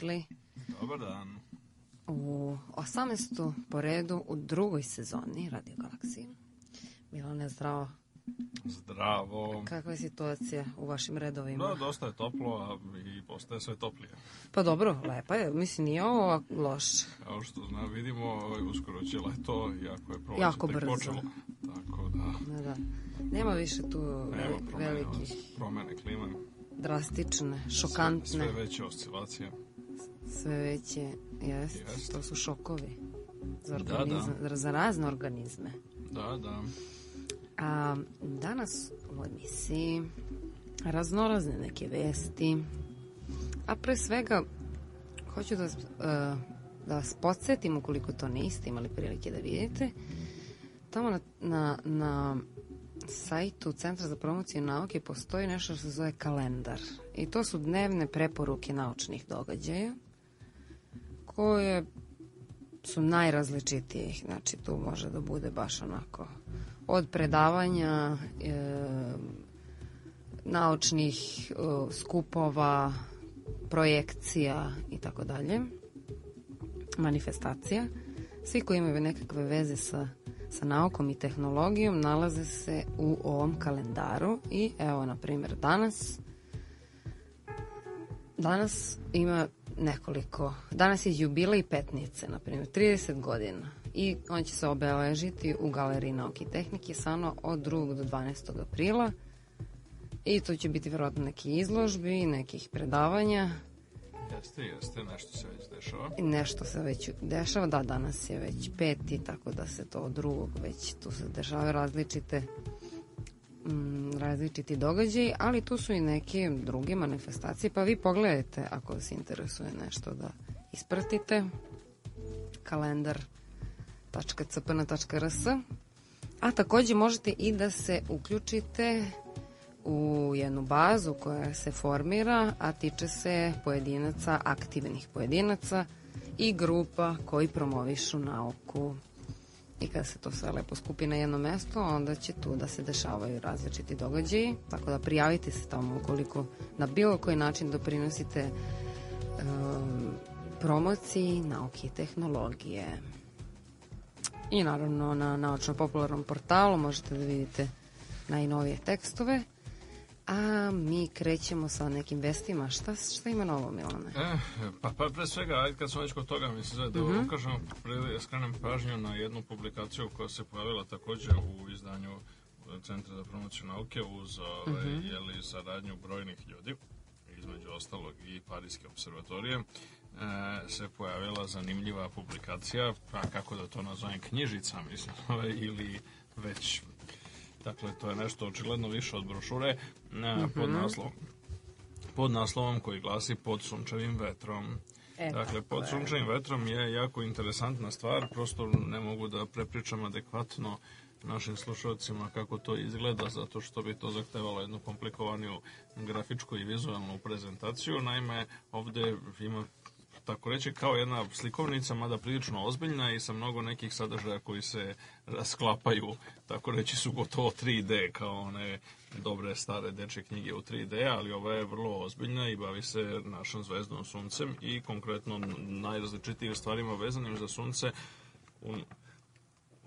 dobrodošli Dobar dan. U 18. po redu u drugoj sezoni Radio Galaksije. Milane, zdravo. Zdravo. Kakva je situacija u vašim redovima? Da, dosta je toplo, a i postaje sve toplije. Pa dobro, lepa je. Mislim, nije ovo loše. Kao što znam, vidimo, uskoro će leto, jako je proleće jako brzo. počelo. Tako da... da, da. Nema više tu Nema promene, velikih... Promene klime. Drastične, šokantne. Sve, sve veće oscilacije sve veće, jest, jest. to su šokovi za, organizam, da, da. za razne organizme. Da, da. A, danas u emisiji raznorazne neke vesti, a pre svega hoću da, e, da vas podsjetim, ukoliko to niste imali prilike da vidite, tamo na, na, na sajtu Centra za promociju nauke postoji nešto što se zove kalendar. I to su dnevne preporuke naučnih događaja koje su najrazličitijih. Znači, tu može da bude baš onako od predavanja, e, naučnih e, skupova, projekcija i tako dalje, manifestacija. Svi koji imaju nekakve veze sa, sa naukom i tehnologijom nalaze se u ovom kalendaru i evo, na primjer, danas Danas ima nekoliko, danas je jubilej petnice, na primjer, 30 godina i on će se obeležiti u Galeriji nauke i tehnike samo od 2. do 12. aprila i to će biti vjerojatno neke izložbi, nekih predavanja. Jeste, jeste, nešto se već dešava. Nešto se već dešava, da, danas je već peti, tako da se to od drugog već tu se dešava različite mm, različiti događaj, ali tu su i neke druge manifestacije, pa vi pogledajte ako vas interesuje nešto da ispratite kalendar.cpn.rs a takođe možete i da se uključite u jednu bazu koja se formira, a tiče se pojedinaca, aktivnih pojedinaca i grupa koji promovišu nauku i kada se to sve lepo skupi na jedno mesto, onda će tu da se dešavaju različiti događaji, tako da prijavite se tamo ukoliko na bilo koji način doprinosite um, promociji nauke i tehnologije. I naravno na naučno-popularnom portalu možete da vidite najnovije tekstove. A mi krećemo sa nekim vestima. Šta, šta ima novo, Milane? Eh, pa, pa pre svega, ajde kad sam već kod toga, mislim da uh mhm. -huh. ukažem, pre, da skrenem pažnju na jednu publikaciju koja se pojavila takođe u izdanju eh, Centra za promociju nauke uz ovaj, uh mhm. -huh. jeli, saradnju brojnih ljudi između ostalog i Parijske observatorije, e, se pojavila zanimljiva publikacija, pa kako da to nazovem, knjižica, mislim, ovaj, ili već Dakle, to je nešto očigledno više od brošure eh, mhm. pod naslovom pod naslovom koji glasi Pod sunčevim vetrom. E, dakle, pod sunčevim vetrom je jako interesantna stvar, prosto ne mogu da prepričam adekvatno našim slušalcima kako to izgleda, zato što bi to zahtevalo jednu komplikovaniju grafičku i vizualnu prezentaciju. Naime, ovde ima tako reći, kao jedna slikovnica, mada prilično ozbiljna i sa mnogo nekih sadržaja koji se rasklapaju, tako reći su gotovo 3D, kao one dobre stare dečje knjige u 3D, ali ova je vrlo ozbiljna i bavi se našom zvezdom suncem i konkretno najrazličitijim stvarima vezanim za sunce, un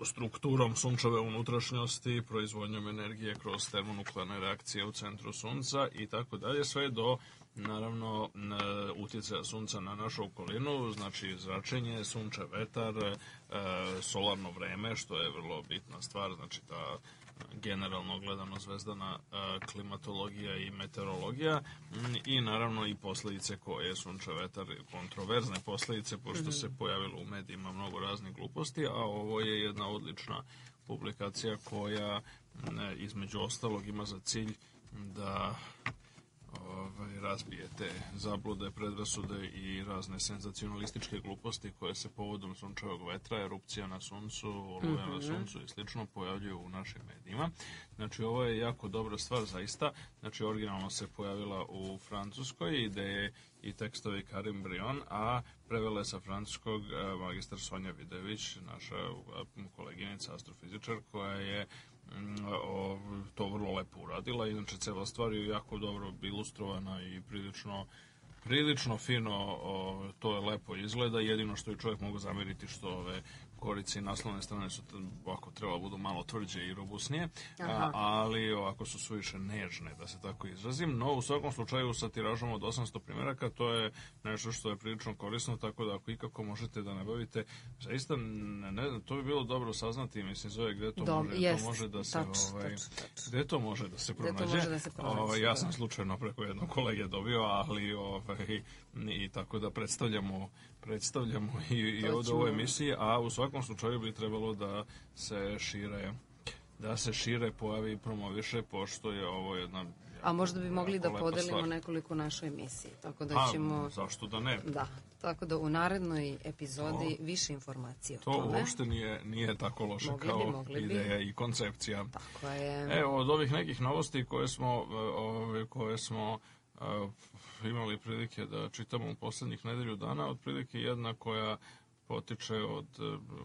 strukturom sunčeve unutrašnjosti, proizvodnjom energije kroz termonuklearne reakcije u centru sunca i tako dalje, sve do naravno utjecaja sunca na našu okolinu, znači zračenje, sunče, vetar, e, solarno vreme, što je vrlo bitna stvar, znači ta generalno gledano zvezdana e, klimatologija i meteorologija mm, i naravno i posledice koje sunče, vetar, kontroverzne posledice pošto mhm. se pojavilo u medijima mnogo raznih gluposti, a ovo je jedna odlična publikacija koja e, između ostalog ima za cilj da ovaj, razbije te zablude, predrasude i razne senzacionalističke gluposti koje se povodom sunčevog vetra, erupcija na suncu, oluja mm -hmm. na mhm. suncu i slično pojavljuju u našim medijima. Znači ovo je jako dobra stvar zaista, znači originalno se pojavila u Francuskoj ideje i tekstovi Karim Brion, a prevele sa francuskog eh, magistar Sonja Vidević, naša eh, koleginica astrofizičar koja je Mm, to vrlo lepo uradila. Inače, cela stvar je jako dobro ilustrovana i prilično prilično fino, o, to je lepo izgleda, jedino što je čovjek mogu zameriti što ove korice i naslovne strane su ovako treba budu malo tvrđe i robusnije, Aha. ali ovako su suviše nežne, da se tako izrazim. No, u svakom slučaju sa tiražom od 800 primjeraka to je nešto što je prilično korisno, tako da ako ikako možete da nabavite, zaista ne, ne to bi bilo dobro saznati, mislim, zove gde to, Dom, može, jest, to može da se tač, ovaj, tač, gde to može da se pronađe. da se pronađe ovaj, ja sam slučajno preko jednog kolege dobio, ali ovaj, i tako da predstavljamo predstavljamo i, i ovde u ovoj a u svakom slučaju bi trebalo da se šire da se šire pojavi i promoviše, pošto je ovo jedna A možda bi mogli da podelimo stvar. nekoliko našoj emisiji, tako da pa, ćemo... A, zašto da ne? Da, tako da u narednoj epizodi to, više informacija to o tome. To uopšte nije, nije tako loše mogli kao bi, ideja bi. i koncepcija. Tako je. Evo, od ovih nekih novosti koje smo, e, ove, koje smo a, imali prilike da čitamo u poslednjih nedelju dana, otprilike jedna koja potiče od,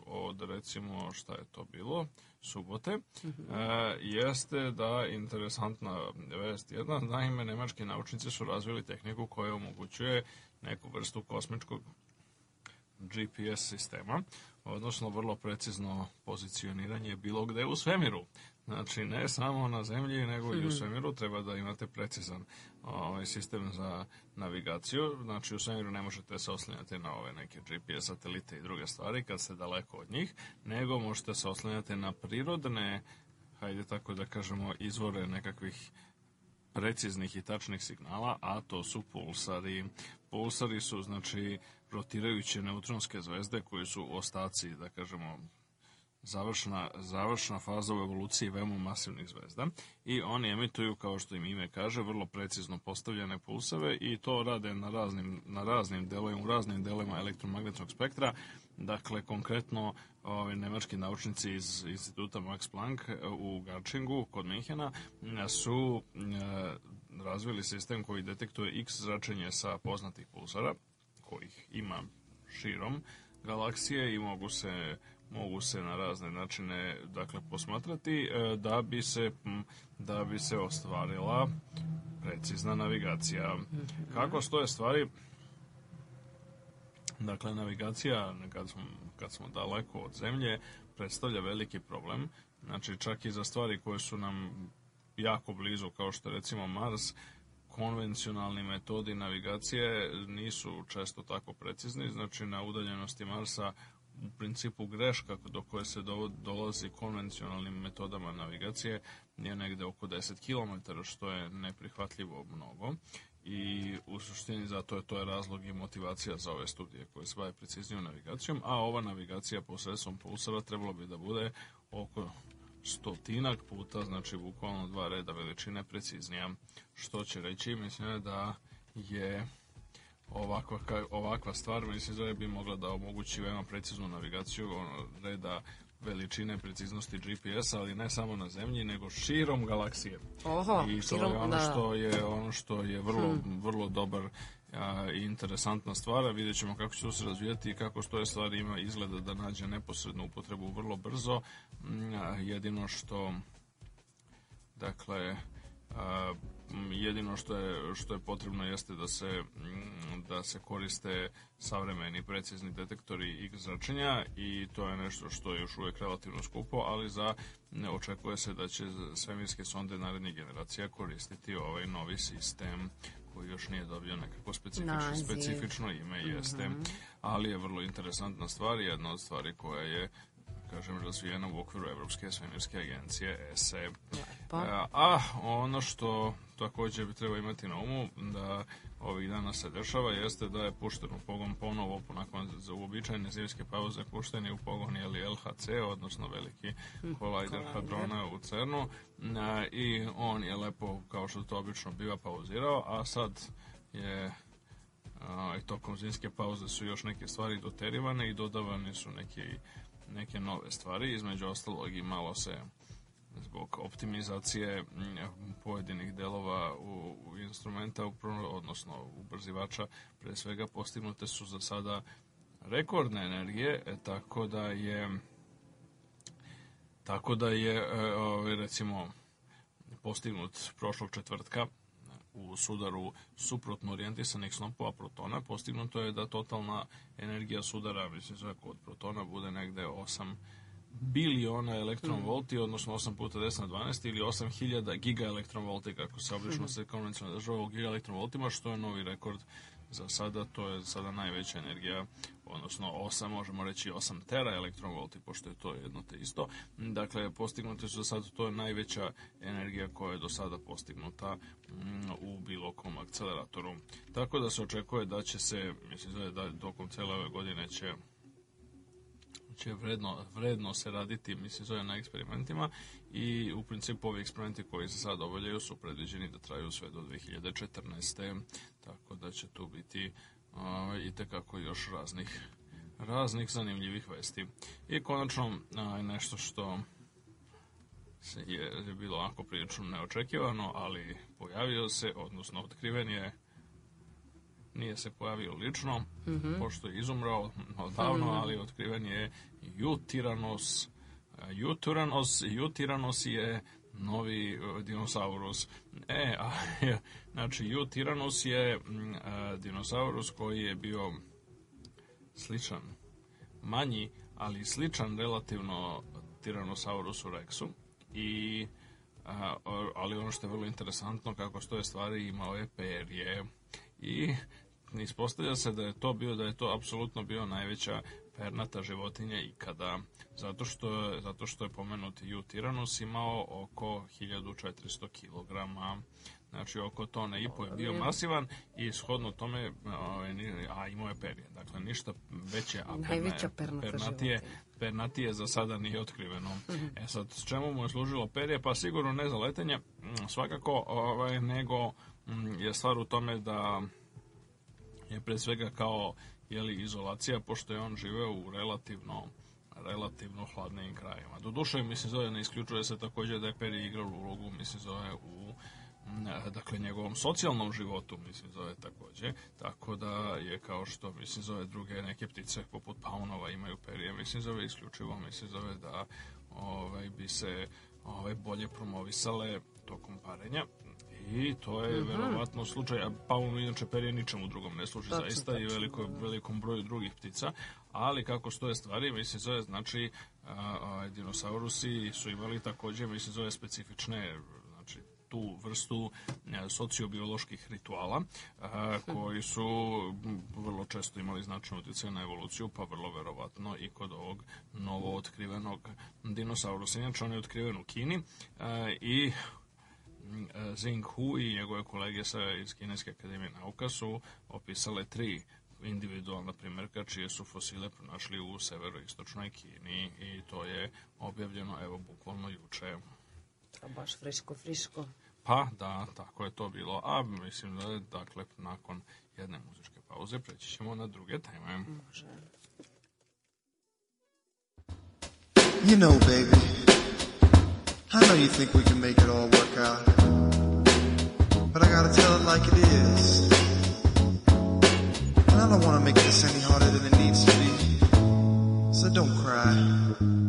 od recimo šta je to bilo, subote, mhm. e, jeste da interesantna vest jedna, naime nemački naučnici su razvili tehniku koja omogućuje neku vrstu kosmičkog GPS sistema, odnosno vrlo precizno pozicioniranje bilo gde u svemiru. Znači, ne samo na zemlji, nego i u mhm. svemiru treba da imate precizan ovaj, sistem za navigaciju. Znači, u svemiru ne možete se oslanjati na ove neke GPS satelite i druge stvari kad ste daleko od njih, nego možete se oslanjati na prirodne, hajde tako da kažemo, izvore nekakvih preciznih i tačnih signala, a to su pulsari. Pulsari su, znači, rotirajuće neutronske zvezde koje su ostaci, da kažemo, završna, završna faza u evoluciji veoma masivnih zvezda i oni emituju, kao što im ime kaže, vrlo precizno postavljene pulseve i to rade na raznim, na raznim delovima, u raznim delovima elektromagnetnog spektra. Dakle, konkretno ovi nemački naučnici iz instituta Max Planck e, u Garchingu kod Minhena e, su e, razvili sistem koji detektuje X zračenje sa poznatih pulsara kojih ima širom galaksije i mogu se mogu se na razne načine dakle posmatrati e, da bi se da bi se ostvarila precizna navigacija. Mhm. Kako stoje stvari? Dakle, navigacija, kad smo, kad smo daleko od zemlje, predstavlja veliki problem. Znači, čak i za stvari koje su nam jako blizu, kao što recimo Mars, konvencionalni metodi navigacije nisu često tako precizni. Znači, na udaljenosti Marsa u principu greška do koje se do, dolazi konvencionalnim metodama navigacije je negde oko 10 km, što je neprihvatljivo mnogo i u suštini zato je to je razlog i motivacija za ove studije koje se bave preciznijom navigacijom, a ova navigacija posredstvom pulsara trebalo bi da bude oko stotinak puta, znači bukvalno dva reda veličine preciznija, što će reći mislim da je ovakva, ovakva stvar mislim da bi mogla da omogući veoma preciznu navigaciju ono, reda veličine preciznosti GPS-a, ali ne samo na zemlji, nego širom galaksije. Oho, I to širom, je ono da. što je ono što je vrlo hmm. vrlo dobar a, interesantna stvar, a vidjet ćemo kako će se razvijati i kako što stoje stvari ima izgleda da nađe neposrednu upotrebu vrlo brzo. Mm, a, jedino što dakle a, Mm, jedino što je, što je potrebno jeste da se, mm, da se koriste savremeni precizni detektori X zračenja i to je nešto što je još uvek relativno skupo, ali za očekuje se da će svemirske sonde narednih generacija koristiti ovaj novi sistem koji još nije dobio nekako specifično, specifično ime jeste, mhm. ali je vrlo interesantna stvar jedna od stvari koja je kažem, razvijena da u okviru Evropske svemirske agencije ESE. A, pa. e, a ono što takođe bi treba imati na umu da ovih dana se dešava jeste da je pušten u pogon ponovo nakon za uobičajene zimske pauze pušten je u pogon je li LHC odnosno veliki hm, kolajder hadrona u CERNu a, e, i on je lepo kao što to obično biva pauzirao a sad je a, i tokom zimske pauze su još neke stvari doterivane i dodavani su neki neke nove stvari, između ostalog i malo se zbog optimizacije mm, pojedinih delova u, u instrumenta, odnosno ubrzivača, pre svega postignute su za sada rekordne energije, e, tako da je tako da je e, ovaj, recimo postignut prošlog četvrtka u sudaru suprotno orijentisanih snopova protona, postignuto je da totalna energija sudara, mislim, ako od protona bude negde 8 biliona elektronvolti, mm. odnosno 8 puta 10 na 12 ili 8000 giga elektronvolti, kako se obično mm. se konvencionalno država u giga elektronvoltima, što je novi rekord za sada, to je sada najveća energija, odnosno 8, možemo reći 8 tera elektronvolti, pošto je to jedno te isto. Dakle, postignuti su za sada, to je najveća energija koja je do sada postignuta mm, u bilo kom akceleratoru. Tako da se očekuje da će se, mislim da je, da tokom cele ove godine će će vredno, vredno se raditi, mislim, zove na eksperimentima i u principu ovi eksperimenti koji se sad obavljaju su predviđeni da traju sve do 2014. Tako da će tu biti uh, ovaj, i tekako još raznih raznih zanimljivih vesti. I konačno uh, nešto što je, je bilo onako prilično neočekivano, ali pojavio se, odnosno otkriven je nije se pojavio lično, mm -hmm. pošto je izumrao odavno, mm -hmm. ali otkriven je Jutiranos. Jutiranos, Jutiranos je novi e, dinosaurus. E, a, znači, Jutiranos je a, mm, e, dinosaurus koji je bio sličan, manji, ali sličan relativno Tyrannosaurusu Rexu i a, ali ono što je vrlo interesantno kako stoje stvari imao je perje i ispostavlja se da je to bio da je to apsolutno bio najveća pernata životinja ikada zato što zato što je pomenuti U imao oko 1400 kg znači oko tone i po je bio masivan i shodno tome ovaj, a imao je perje dakle ništa veće a najveća pernata pernatije, životinja. pernatije za sada nije otkriveno mhm. e sad s čemu mu je služilo perje pa sigurno ne za letenje mm, svakako ovaj, nego mm, je stvar u tome da je pre svega kao jeli, izolacija, pošto je on živeo u relativno relativno hladnijim krajima. Doduše, mislim, zove, ne isključuje se takođe da je Perry igrao ulogu, mislim, zove, u dakle njegovom socijalnom životu mislim zove takođe tako da je kao što mislim zove druge neke ptice poput paunova imaju perije mislim zove isključivo mislim zove da ovaj bi se ovaj bolje promovisale tokom parenja I to je mm -hmm. verovatno slučaj, a paunu inače perje u drugom ne služi tačno, zaista tačno. i veliko, velikom broju drugih ptica, ali kako stoje stvari, mislim zove, znači a, a, dinosaurusi su imali takođe, mislim zove, specifične znači, tu vrstu e, sociobioloških rituala a, mhm. koji su vrlo često imali značan utjecaj na evoluciju, pa vrlo verovatno i kod ovog novo otkrivenog dinosaurusa. Inače, on je otkriven u Kini a, e, i Zing Hu i njegove kolege sa, iz Kineske akademije nauka su opisale tri individualna primjerka čije su fosile pronašli u severoistočnoj Kini i to je objavljeno evo bukvalno juče. To baš friško, friško. Pa da, tako je to bilo. A mislim da je, dakle, nakon jedne muzičke pauze preći ćemo na druge teme. Može. You know, baby. I know you think we can make it all work out, but I gotta tell it like it is. And I don't wanna make this any harder than it needs to be, so don't cry.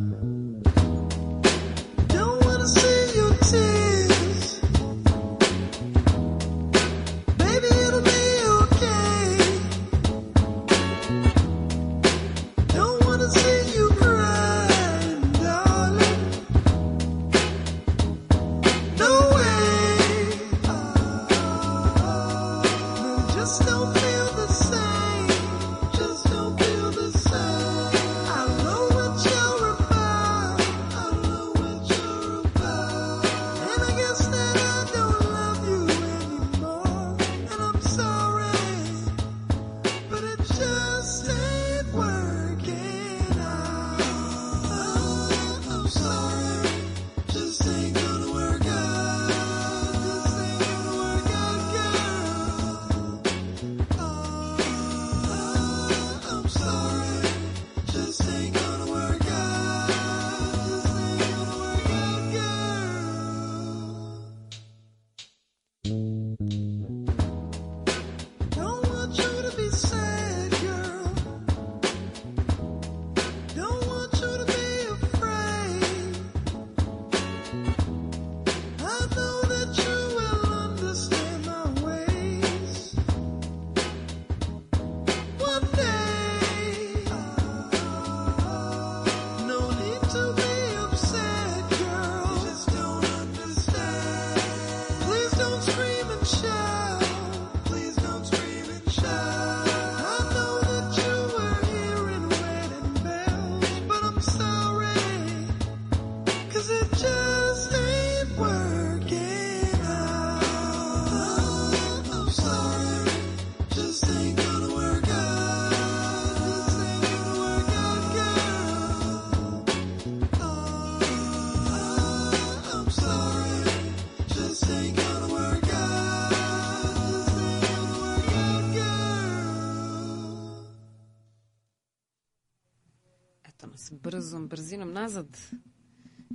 nazad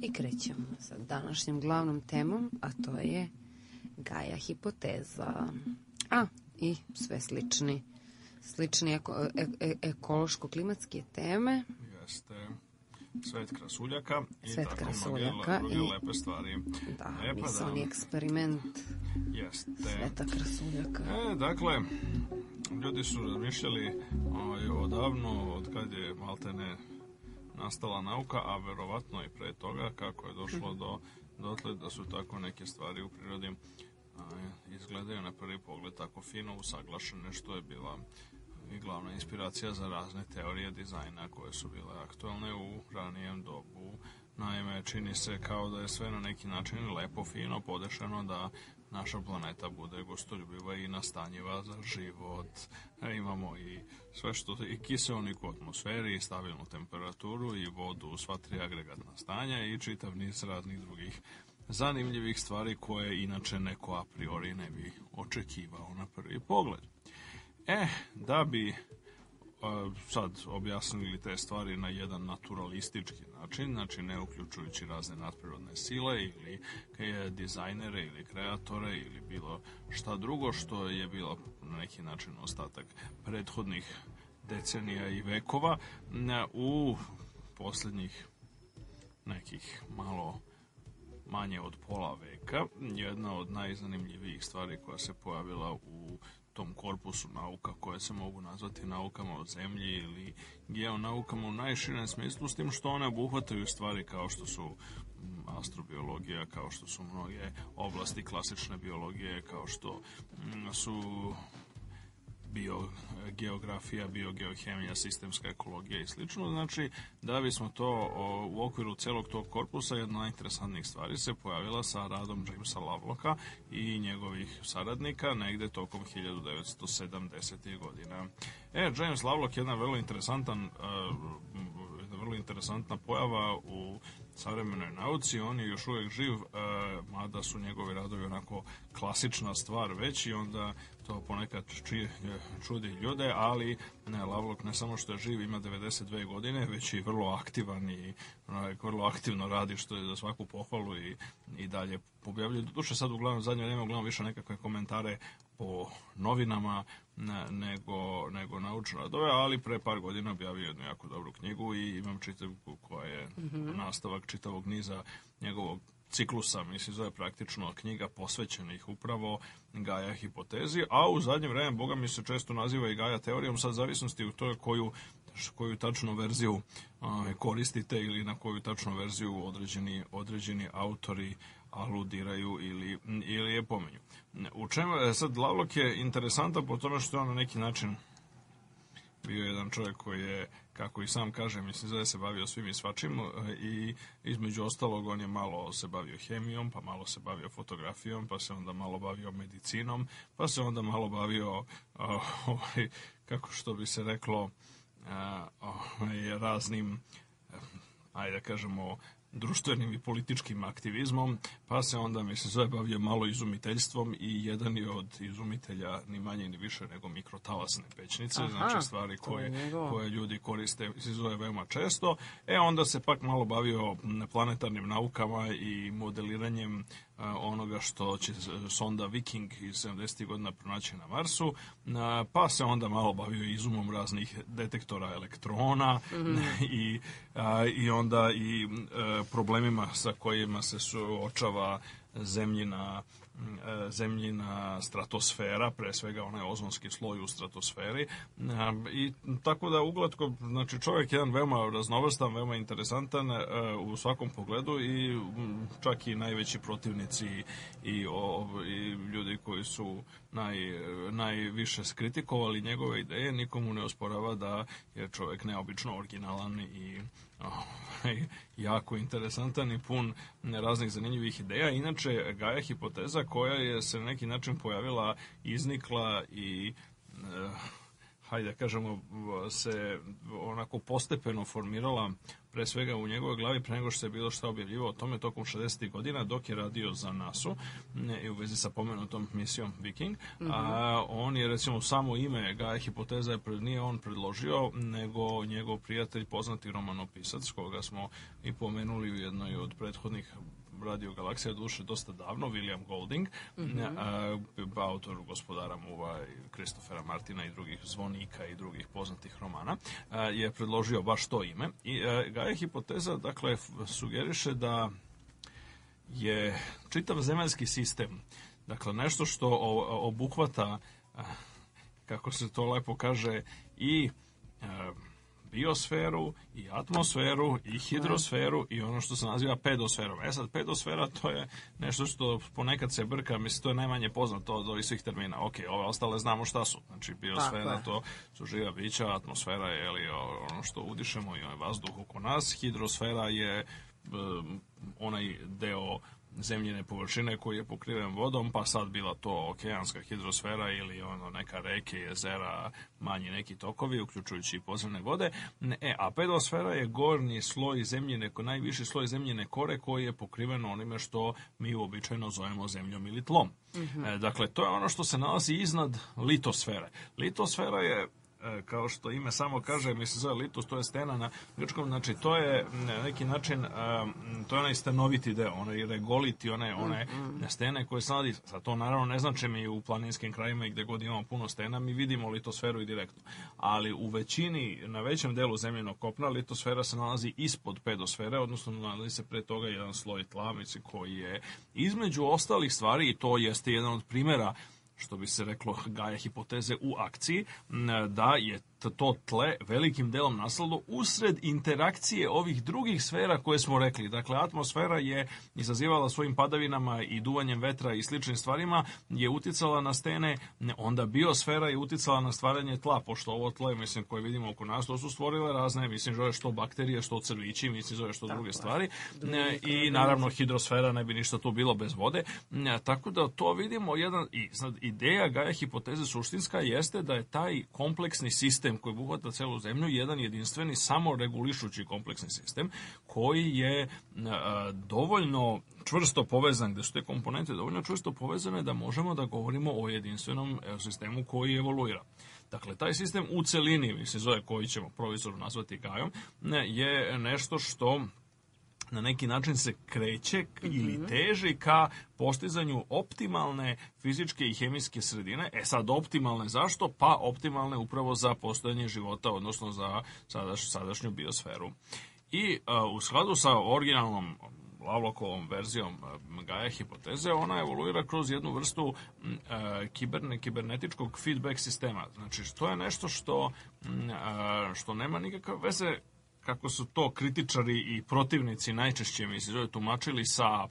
i krećemo sa današnjom glavnom temom, a to je Gaja hipoteza. A, i sve slični, slični eko, e, e ekološko-klimatske teme. Jeste. Svet krasuljaka i Svet tako krasuljaka mnoge, mnoge i, lepe stvari. Da, e, pa misalni da. eksperiment Jeste. Sveta krasuljaka. E, dakle, ljudi su razmišljali ovaj, odavno, od kad je maltene nastala nauka, a verovatno i pre toga kako je došlo mhm. do dotle da su tako neke stvari u prirodi a, izgledaju na prvi pogled tako fino usaglašene što je bila i glavna inspiracija za razne teorije dizajna koje su bile aktualne u ranijem dobu. Naime, čini se kao da je sve na neki način lepo, fino, podešeno, da naša planeta bude gostoljubiva i nastanjiva za život. E, imamo i sve što i kiseonik u atmosferi, i stabilnu temperaturu i vodu u sva tri agregatna stanja i čitav niz raznih drugih zanimljivih stvari koje inače neko a priori ne bi očekivao na prvi pogled. E, da bi pa sad objasnili te stvari na jedan naturalistički način, znači ne uključujući razne nadprirodne sile ili dizajnere ili kreatore ili bilo šta drugo što je bilo na neki način ostatak prethodnih decenija i vekova u poslednjih nekih malo manje od pola veka. Jedna od najzanimljivijih stvari koja se pojavila u tom korpusu nauka koje se mogu nazvati naukama o zemlji ili geonaukama u najširem smislu, s tim što one obuhvataju stvari kao što su mm, astrobiologija, kao što su mnoge oblasti klasične biologije, kao što mm, su bio geografija, bio geohemija, sistemska ekologija i slično. Znači, da bismo to o, u okviru celog tog korpusa jedna najinteresantnijih stvari se pojavila sa radom Jamesa Lovelocka i njegovih saradnika negde tokom 1970. godina. E, James Lovelock je jedna vrlo interesantan uh, vrlo interesantna pojava u savremenoj nauci, on je još uvek živ, e, mada su njegovi radovi onako klasična stvar već i onda to ponekad čije, čudi ljude, ali ne, Lavlok ne samo što je živ, ima 92 godine, već i vrlo aktivan i vrlo aktivno radi što je za svaku pohvalu i, i dalje objavljuje. Doduše sad uglavnom zadnje vreme uglavnom više nekakve komentare po novinama, ne, nego, nego naučne radove, ali pre par godina objavio jednu jako dobru knjigu i imam čitavku koja je mm -hmm. nastavak čitavog niza njegovog ciklusa, mislim, zove praktično knjiga posvećenih upravo Gaja hipotezi, a u zadnje vreme Boga mi se često naziva i Gaja teorijom, sad zavisnosti u toj koju koju tačnu verziju koristite ili na koju tačnu verziju određeni, određeni autori aludiraju ili, ili je pomenju. U čemu, e, sad, Lavlok je interesantan po tome što je on na neki način bio jedan čovjek koji je, kako i sam kaže, mislim da se bavio svim i svačim e, i između ostalog on je malo se bavio hemijom, pa malo se bavio fotografijom, pa se onda malo bavio medicinom, pa se onda malo bavio, ovaj, kako što bi se reklo, ovaj, raznim e, ajde da kažemo, društvenim i političkim aktivizmom, pa se onda, mislim, sve bavio malo izumiteljstvom i jedan je od izumitelja ni manje ni više nego mikrotalasne pećnice, Aha, znači stvari koje, koje ljudi koriste se iz veoma često. E, onda se pak malo bavio planetarnim naukama i modeliranjem onoga što će sonda Viking iz 70. godina pronaći na Marsu, pa se onda malo bavio izumom raznih detektora elektrona mm -hmm. i, i onda i e, problemima sa kojima se suočava zemljina E, zemljina stratosfera, pre svega onaj ozonski sloj u stratosferi. E, I tako da uglatko, znači čovjek je jedan veoma raznovrstan, veoma interesantan e, u svakom pogledu i čak i najveći protivnici i, i, i ljudi koji su naj, najviše skritikovali njegove ideje, nikomu ne osporava da je čovjek neobično originalan i ovaj, jako interesantan i pun raznih zanimljivih ideja. Inače, Gaja hipoteza koja je se na neki način pojavila, iznikla i e, hajde da kažemo, se onako postepeno formirala pre svega u njegovoj glavi pre nego što je bilo šta objavljivo o tome tokom 60. godina dok je radio za NASA i u vezi sa pomenutom misijom Viking. Mm -hmm. A, on je recimo samo ime Gaja Hipoteza je pred, nije on predložio nego njegov prijatelj poznati romanopisac koga smo i pomenuli u jednoj od prethodnih radio Galaksija duše dosta davno, William Golding, mm -hmm. autor gospodara Muva, Kristofera Martina i drugih zvonika i drugih poznatih romana, je predložio baš to ime. I Gaja hipoteza, dakle, sugeriše da je čitav zemaljski sistem, dakle, nešto što obuhvata, kako se to lepo kaže, i biosferu, i atmosferu, i hidrosferu i ono što se naziva pedosferom. E sad, pedosfera to je nešto što ponekad se brka, mislim, to je najmanje poznato od ovih svih termina. Ok, ove ostale znamo šta su. Znači, biosfera to su živa bića, atmosfera je li, ono što udišemo i onaj vazduh oko nas, hidrosfera je onaj deo zemljine površine koji je pokriven vodom, pa sad bila to okeanska hidrosfera ili ono neka reke, jezera, manji neki tokovi, uključujući i podzemne vode. E, a pedosfera je gornji sloj zemljine, najviši sloj zemljine kore koji je pokriven onime što mi uobičajeno zovemo zemljom ili tlom. Mm -hmm. e, dakle, to je ono što se nalazi iznad litosfere. Litosfera je E, kao što ime samo kaže, mi se zove litus, to je stena na grčkom, znači to je neki način, e, to je onaj stenoviti deo, onaj regoliti, one, one mm, mm. stene koje sladi, sad to naravno ne znači mi u planinskim krajima i gde god imamo puno stena, mi vidimo litosferu i direktno, ali u većini, na većem delu zemljenog kopna, litosfera se nalazi ispod pedosfere, odnosno nalazi se pre toga jedan sloj tlamice koji je između ostalih stvari, i to jeste jedan od primera što bi se reklo gaja hipoteze u akciji, da je to tle velikim delom nastalo usred interakcije ovih drugih sfera koje smo rekli. Dakle, atmosfera je izazivala svojim padavinama i duvanjem vetra i sličnim stvarima, je uticala na stene, onda biosfera je uticala na stvaranje tla, pošto ovo tle, mislim, koje vidimo oko nas, to su stvorile razne, mislim, zove što bakterije, što crvići, mislim, zove što druge stvari. I, naravno, hidrosfera ne bi ništa tu bilo bez vode. Tako da to vidimo, jedan, i sad, ideja Gaja hipoteze suštinska jeste da je taj kompleksni sistem sistem koji obuhvata celu zemlju, jedan jedinstveni samoregulišući kompleksni sistem koji je e, dovoljno čvrsto povezan, gde su te komponente dovoljno čvrsto povezane da možemo da govorimo o jedinstvenom e, sistemu koji evoluira. Dakle, taj sistem u celini, mislim zove koji ćemo provizorno nazvati Gajom, e, je nešto što na neki način se kreće mm ili mhm. teži ka postizanju optimalne fizičke i hemijske sredine. E sad optimalne zašto? Pa optimalne upravo za postojanje života, odnosno za sadaš, sadašnju biosferu. I a, u skladu sa originalnom Lavlokovom verzijom Gaja hipoteze, ona evoluira kroz jednu vrstu e, kiberne, kibernetičkog feedback sistema. Znači, to je nešto što, e, što nema nikakve veze kako su to kritičari i protivnici najčešće mi se tumačili sa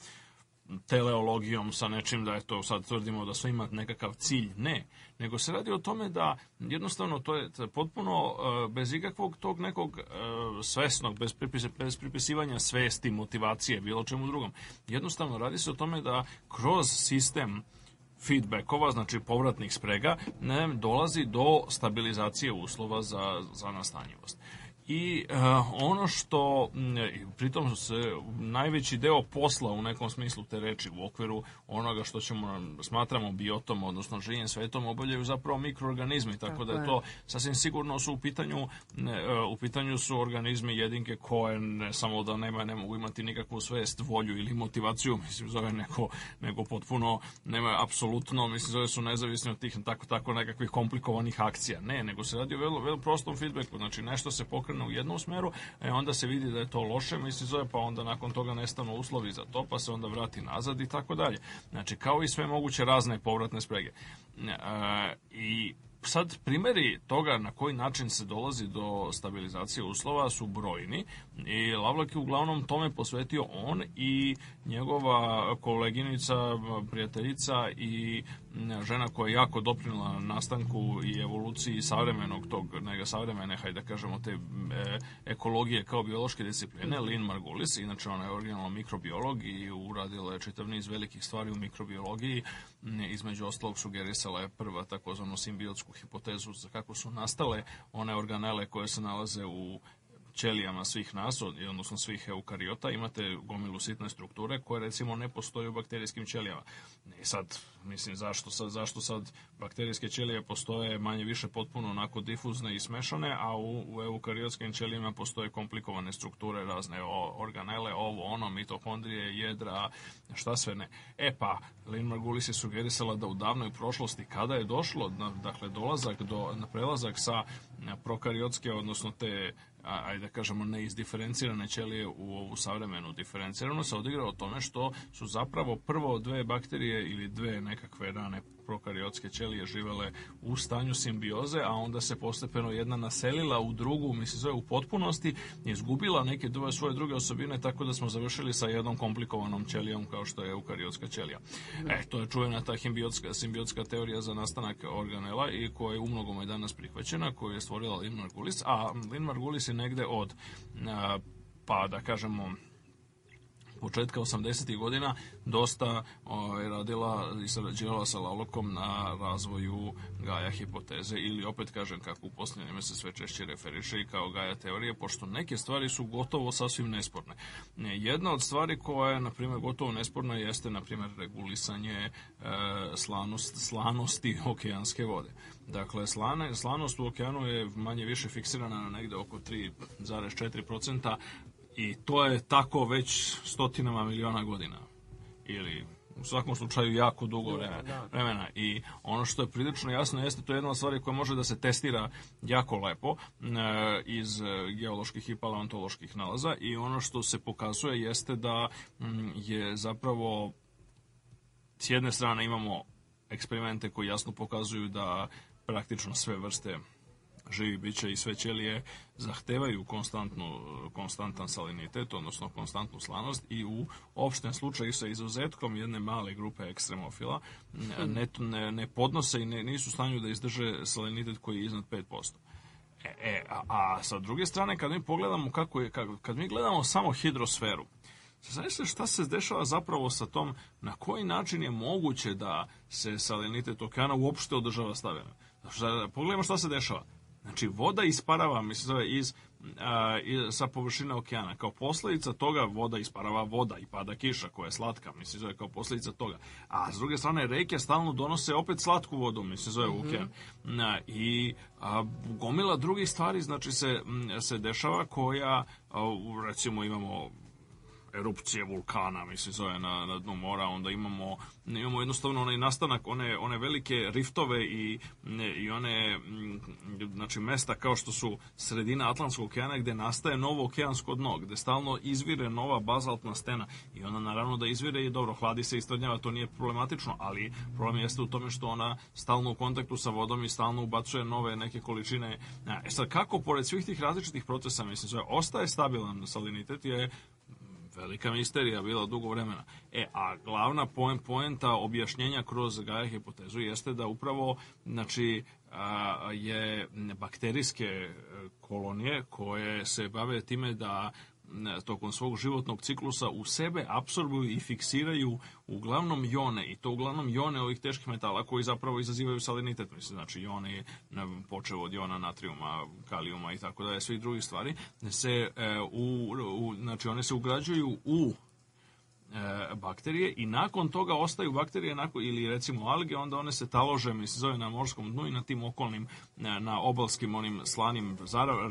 teleologijom, sa nečim da je to sad tvrdimo da sve ima nekakav cilj. Ne, nego se radi o tome da jednostavno to je potpuno e, bez ikakvog tog nekog e, svesnog, bez, pripis, bez pripisivanja svesti, motivacije, bilo čemu drugom. Jednostavno radi se o tome da kroz sistem feedbackova, znači povratnih sprega, ne, dolazi do stabilizacije uslova za, za nastanjivost. I e, ono što, m, pritom se najveći deo posla u nekom smislu te reči u okviru onoga što ćemo smatramo biotom, odnosno živim svetom, obavljaju zapravo mikroorganizmi, tako, tako da je to sasvim sigurno su u pitanju, e, u pitanju su organizmi jedinke koje ne samo da nema, ne mogu imati nikakvu svest, volju ili motivaciju, mislim zove neko, nego potpuno, nema apsolutno, mislim zove su nezavisni od tih tako, tako nekakvih komplikovanih akcija. Ne, nego se radi o vrlo, vrlo prostom feedbacku, znači nešto se pokrene okrene u jednom smeru, e, onda se vidi da je to loše, misli zove, pa onda nakon toga nestanu uslovi za to, pa se onda vrati nazad i tako dalje. Znači, kao i sve moguće razne povratne sprege. E, I sad primeri toga na koji način se dolazi do stabilizacije uslova su brojni i Lavlak je uglavnom tome posvetio on i njegova koleginica, prijateljica i žena koja je jako doprinula nastanku i evoluciji savremenog tog, nega savremene, hajde da kažemo, te e, ekologije kao biološke discipline, Lin Margulis, inače ona je originalno mikrobiolog i uradila je čitav niz velikih stvari u mikrobiologiji, između ostalog sugerisala je prva takozvanu simbiotsku hipotezu za kako su nastale one organele koje se nalaze u ćelijama svih nas, odnosno svih eukariota, imate gomilu sitne strukture koje recimo ne postoje u bakterijskim ćelijama. I e, sad, mislim, zašto sad, zašto sad bakterijske ćelije postoje manje više potpuno onako difuzne i smešane, a u, u eukarijotskim ćelijama postoje komplikovane strukture, razne o, organele, ovo, ono, mitohondrije, jedra, šta sve ne. E pa, Lynn Margulis je sugerisala da u davnoj prošlosti, kada je došlo, dakle, dolazak do, na prelazak sa prokariotske, odnosno te ajde da kažemo, neizdiferencirane ćelije u ovu savremenu diferenciranu se odigra o tome što su zapravo prvo dve bakterije ili dve nekakve rane prokariotske ćelije živele u stanju simbioze, a onda se postepeno jedna naselila u drugu, mislim zove u potpunosti, izgubila neke dve, svoje druge osobine, tako da smo završili sa jednom komplikovanom ćelijom kao što je eukariotska ćelija. E, to je čuvena ta simbiotska, simbiotska teorija za nastanak organela i koja je umnogome danas prihvaćena, koju je stvorila Lin Margulis, a Lin Margulis je negde od, pa da kažemo, početka 80. ih godina dosta ovaj, radila i sarađivala sa Lalokom na razvoju Gaja hipoteze ili opet kažem kako u posljednje se sve češće referiše i kao Gaja teorije pošto neke stvari su gotovo sasvim nesporne. Jedna od stvari koja je na primjer gotovo nesporna jeste na primjer regulisanje e, slanost, slanosti okeanske vode. Dakle, slane, slanost u okeanu je manje više fiksirana na negde oko 3,4%, I to je tako već stotinama miliona godina. Ili u svakom slučaju jako dugo da, da. vremena. I ono što je prilično jasno jeste to je jedna od stvari koja može da se testira jako lepo e, iz geoloških i paleontoloških nalaza i ono što se pokazuje jeste da mm, je zapravo s jedne strane imamo eksperimente koji jasno pokazuju da praktično sve vrste živi bića i sve ćelije zahtevaju konstantnu, konstantan salinitet, odnosno konstantnu slanost i u opštem slučaju sa izuzetkom jedne male grupe ekstremofila hmm. ne, ne, ne podnose i ne, nisu u stanju da izdrže salinitet koji je iznad 5%. E, e, a, a sa druge strane, kad mi pogledamo kako je, kad, kad mi gledamo samo hidrosferu, Znači šta se dešava zapravo sa tom, na koji način je moguće da se salinitet okeana uopšte održava stabilno. Pogledajmo šta se dešava. Znači, voda isparava, mislim, zove, iz, a, iz, sa površine okeana. Kao posledica toga voda isparava voda i pada kiša koja je slatka, mislim, zove, kao posledica toga. A s druge strane, reke stalno donose opet slatku vodu, mislim, zove, u mhm. okean. A, I a, gomila drugih stvari, znači, se, se dešava koja, recimo, imamo erupcije vulkana, mislim, zove na, na dnu mora, onda imamo, imamo jednostavno onaj nastanak, one, one velike riftove i, i one, mm, znači, mesta kao što su sredina Atlantskog okeana gde nastaje novo okeansko dno, gde stalno izvire nova bazaltna stena i ona naravno da izvire i dobro, hladi se i istradnjava, to nije problematično, ali problem jeste u tome što ona stalno u kontaktu sa vodom i stalno ubacuje nove neke količine. E sad, kako pored svih tih različitih procesa, mislim, zove, ostaje stabilan salinitet je velika misterija bila dugo vremena. E, a glavna poen, poenta objašnjenja kroz Gaja hipotezu jeste da upravo, znači, je bakterijske e, kolonije koje se bave time da tokom svog životnog ciklusa u sebe apsorbuju i fiksiraju uglavnom jone i to uglavnom jone ovih teških metala koji zapravo izazivaju salinitet, mislim, znači jone je počeo od jona natrijuma, kalijuma i tako dalje sve i drugi stvari, se, e, u, u, znači one se ugrađuju u E, bakterije i nakon toga ostaju bakterije nakon, ili recimo alge, onda one se talože, se zove na morskom dnu i na tim okolnim, e, na obalskim onim slanim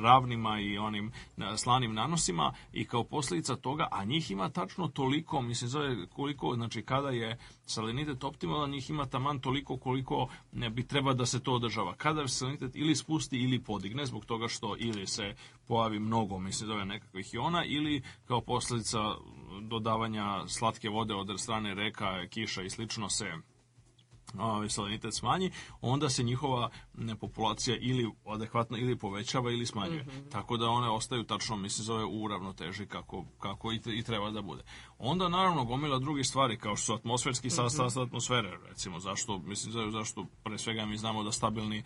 ravnima i onim e, slanim nanosima i kao posljedica toga, a njih ima tačno toliko, mislim zove koliko, znači kada je salinitet optimalan, njih ima taman toliko koliko bi treba da se to održava. Kada se salinitet ili spusti ili podigne zbog toga što ili se pojavi mnogo, mislim zove nekakvih iona ili kao posljedica dodavanja slatke vode od strane reka, kiša i slično se ovaj, salinitet smanji, onda se njihova populacija ili adekvatno ili povećava ili smanjuje. Mm -hmm. Tako da one ostaju tačno, mislim, zove u ravnoteži kako, kako i, i treba da bude. Onda naravno gomila drugih stvari kao što su atmosferski mhm. sastav mm -hmm. atmosfere recimo zašto mislim zašto pre svega mi znamo da stabilni e,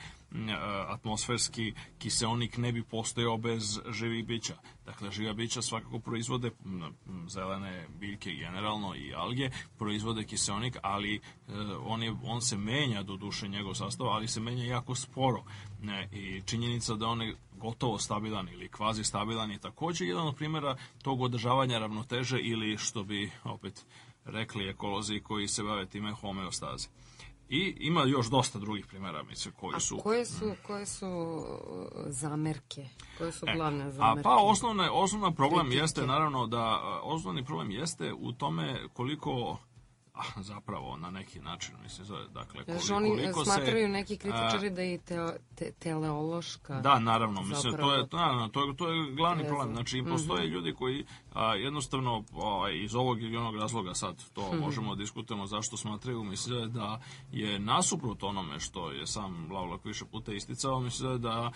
atmosferski kiseonik ne bi postojao bez živih bića. Dakle živa bića svakako proizvode zelene biljke generalno i alge proizvode kiseonik, ali e, on je on se menja do duše njegov sastav, ali se menja jako sporo. E, I činjenica da one gotovo stabilan ili kvazi stabilan je takođe jedan od primera tog održavanja ravnoteže ili što bi opet rekli ekolozi koji se bave time homeostaze. I ima još dosta drugih primera, mislim, koji su... A koje su, koje su uh, zamerke? Koje su e, glavne e, zamerke? A pa osnovna, osnovna problem Kritike. jeste, naravno, da osnovni problem jeste u tome koliko zapravo na neki način mislim zove dakle koliko, oni koliko smatraju neki kritičari da je te, te, teleološka da naravno mislim zapravo, to je da, da, to, naravno, to je to je glavni lezno. problem znači mhm. postoje mm -hmm. ljudi koji a, jednostavno a, ovaj, iz ovog ili onog razloga sad to mm -hmm. možemo da diskutujemo zašto smatraju mislim da je nasuprot onome što je sam Lavlak više puta isticao mislim da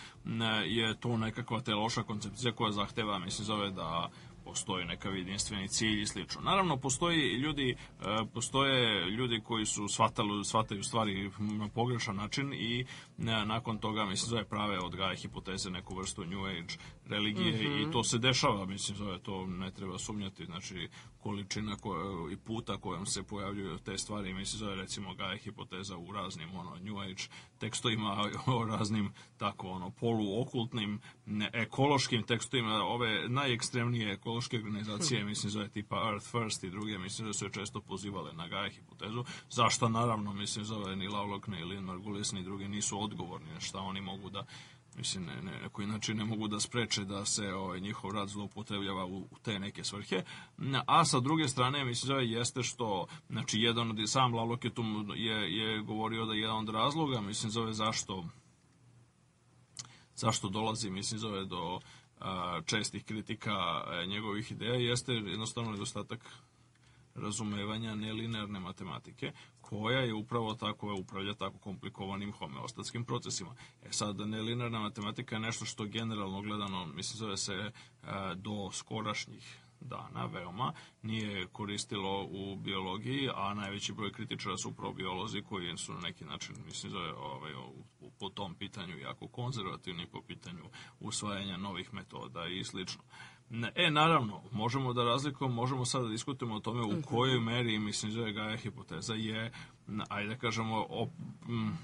je to nekakva teološka koncepcija koja zahteva mislim zove da postoji nekav jedinstveni cilj i slično. Naravno, postoji ljudi, e, postoje ljudi koji su shvatali, shvataju stvari na pogrešan način i ne, nakon toga, mislim, zove prave od gaje hipoteze neku vrstu New Age religije mm -hmm. i mhm. to se dešava, mislim, zove to ne treba sumnjati, znači količina koja, i puta kojom se pojavljuju te stvari, mislim, zove recimo gaje hipoteza u raznim ono, New Age tekstovima, o raznim tako ono poluokultnim ne, ekološkim tekstovima, ove najekstremnije ekološke organizacije, mhm. mislim, zove tipa Earth First i druge, mislim da su je često pozivale na gaje hipotezu, zašto naravno, mislim, zove ni Lavlok, ni Lin Margulis, ni drugi nisu od odgovorni na šta oni mogu da mislim, ne, ne, koji način ne mogu da spreče da se ovaj, njihov rad zloupotrebljava u, u, te neke svrhe. A sa druge strane, mislim, da jeste što, znači, jedan od, sam Lavloketum je, je govorio da je jedan od razloga, mislim, zove zašto zašto dolazi, mislim, zove do a, čestih kritika e, njegovih ideja, jeste jednostavno nedostatak razumevanja nelinearne matematike, koja je upravo tako upravlja tako komplikovanim homeostatskim procesima. E sad, nelinearna matematika je nešto što generalno gledano, mislim zove se e, do skorašnjih dana veoma nije koristilo u biologiji, a najveći broj kritičara su upravo biolozi koji su na neki način, mislim, zove, ovaj, po tom pitanju jako konzervativni po pitanju usvajanja novih metoda i slično. Ne, e, naravno, možemo da razlikujemo, možemo sada da diskutujemo o tome u mhm. kojoj meri, mislim, da Gaja hipoteza je, ajde da kažemo, op, m,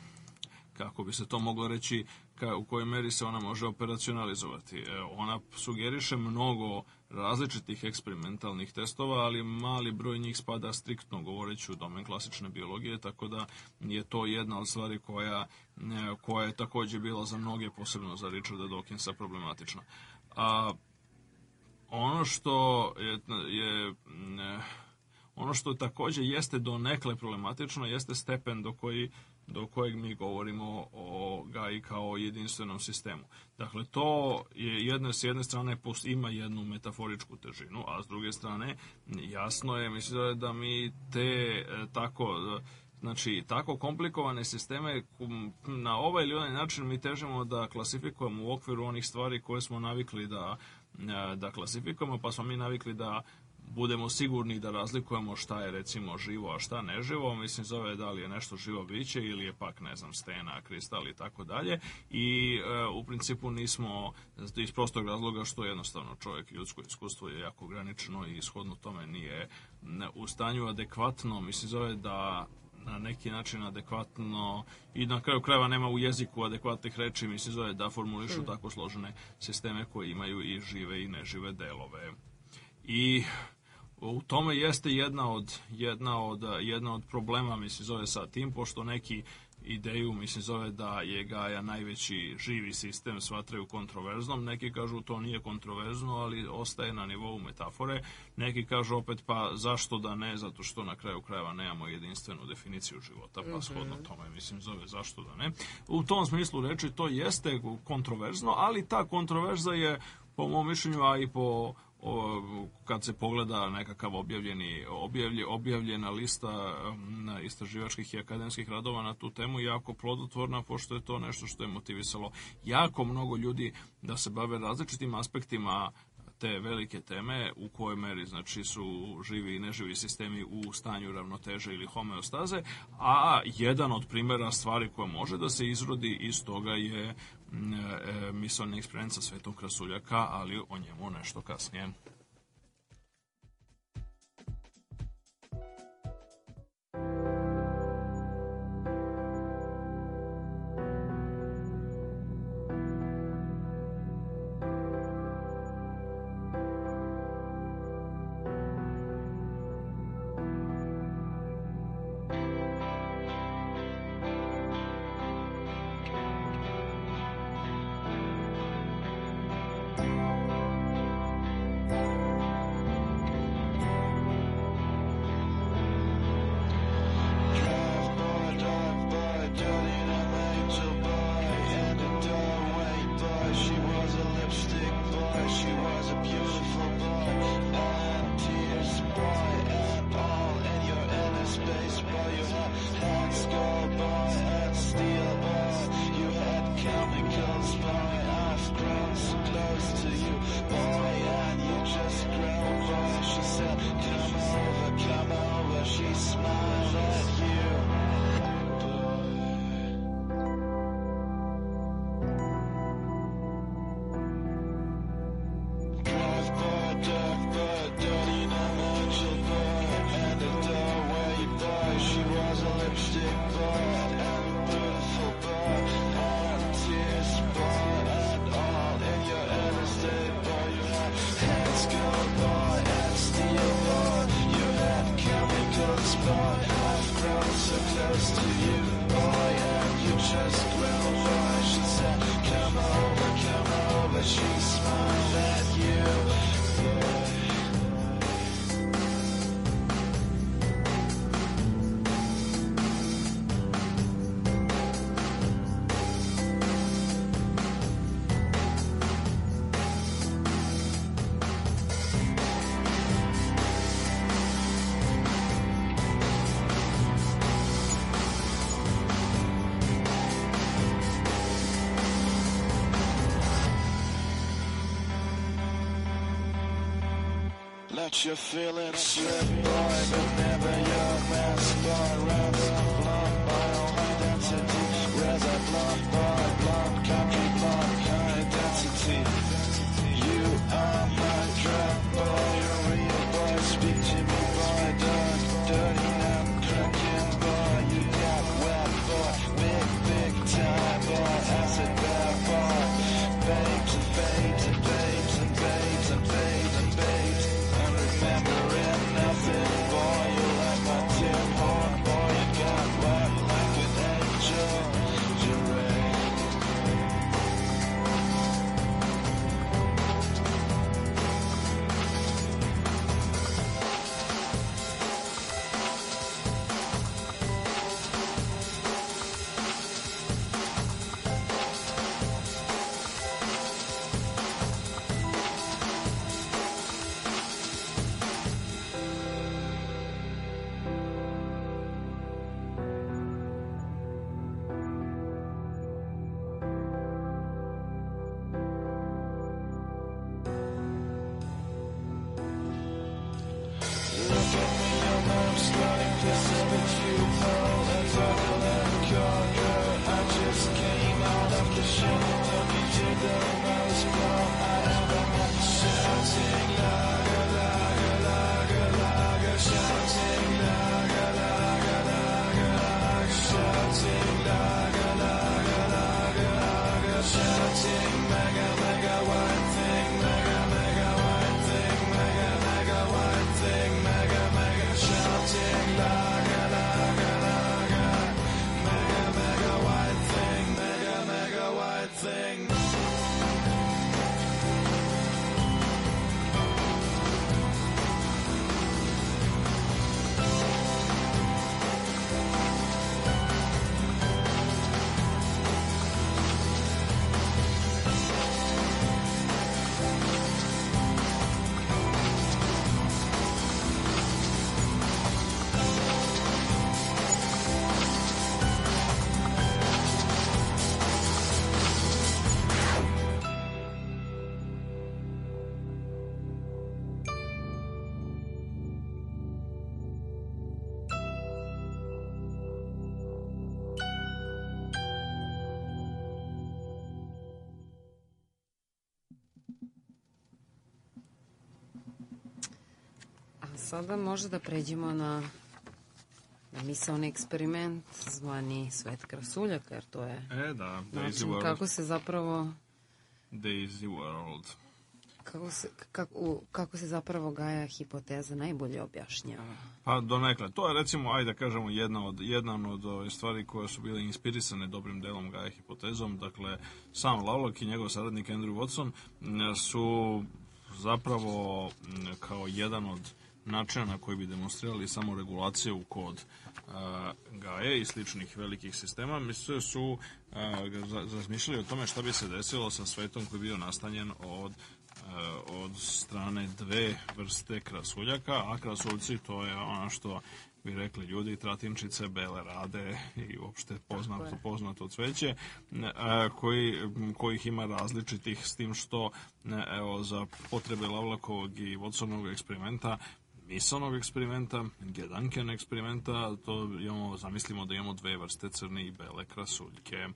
kako bi se to moglo reći, ka, u kojoj meri se ona može operacionalizovati. E, ona sugeriše mnogo različitih eksperimentalnih testova, ali mali broj njih spada striktno govoreći u domen klasične biologije, tako da je to jedna od stvari koja, e, koja je takođe bila za mnoge, posebno za Richarda Dawkinsa, problematična. A Ono što je, je mm, eh, ono što takođe jeste donekle problematično jeste stepen do koji do kojeg mi govorimo o GAI kao jedinstvenom sistemu. Dakle, to je jedne, s jedne strane post, ima jednu metaforičku težinu, a s druge strane jasno je, mislim da, da mi te eh, tako Znači, tako komplikovane sisteme na ovaj ili onaj način mi težimo da klasifikujemo u okviru onih stvari koje smo navikli da da klasifikujemo, pa smo mi navikli da budemo sigurni da razlikujemo šta je recimo živo, a šta neživo, mislim zove da li je nešto živo biće ili je pak ne znam stena, kristal i tako dalje i e, u principu nismo iz prostog razloga što jednostavno čovjek ljudsko iskustvo je jako ograničeno i ishodno tome nije u stanju adekvatno mislim zove da na neki način adekvatno i na kraju krajeva nema u jeziku adekvatnih reči, mislim zove da formulišu hmm. tako složene sisteme koje imaju i žive i nežive delove. I u tome jeste jedna od, jedna od, jedna od problema, mislim zove sa tim, pošto neki ideju, mislim zove da je Gaja najveći živi sistem smatraju kontroverznom, neki kažu to nije kontroverzno, ali ostaje na nivou metafore, neki kažu opet pa zašto da ne, zato što na kraju krajeva nemamo jedinstvenu definiciju života, pa mhm. shodno tome, mislim zove zašto da ne. U tom smislu reči to jeste kontroverzno, ali ta kontroverza je po mom mišljenju, a i po o, kad se pogleda nekakav objavljeni objavlje, objavljena lista um, istraživačkih i akademskih radova na tu temu jako plodotvorna pošto je to nešto što je motivisalo jako mnogo ljudi da se bave različitim aspektima te velike teme u kojoj meri znači su živi i neživi sistemi u stanju ravnoteže ili homeostaze, a jedan od primjera stvari koja može da se izrodi iz toga je mm, e, e misalni eksperiment sa Svetom Krasuljaka, ali o njemu nešto kasnije. What you feelings slip, boy, but never your mask, boy, rather blunt, my own identity, where's Sada može da pređemo na misalni eksperiment zvani svet krasuljaka, jer to je e, da, Daisy World. kako se zapravo... Daisy World. Kako se, kako, kako se zapravo Gaja hipoteza najbolje objašnjava? Pa donekle. To je recimo, ajde da kažemo, jedna od, jedna od ove ovaj, stvari koje su bile inspirisane dobrim delom Gaja hipotezom. Dakle, sam Lavlok i njegov saradnik Andrew Watson mm, su zapravo mm, kao jedan od načina na koji bi demonstrirali samo regulaciju kod Gaje i sličnih velikih sistema, mislio da su razmišljali o tome šta bi se desilo sa svetom koji bio nastanjen od od strane dve vrste krasuljaka, a krasuljci to je ono što bi rekli ljudi, tratinčice, bele rade i uopšte poznato, poznato cveće, koji, kojih ima različitih s tim što evo, za potrebe Lavlakovog i Watsonovog eksperimenta misonog eksperimenta, gedanken eksperimenta, to imamo, zamislimo da imamo dve vrste crne i bele krasuljke.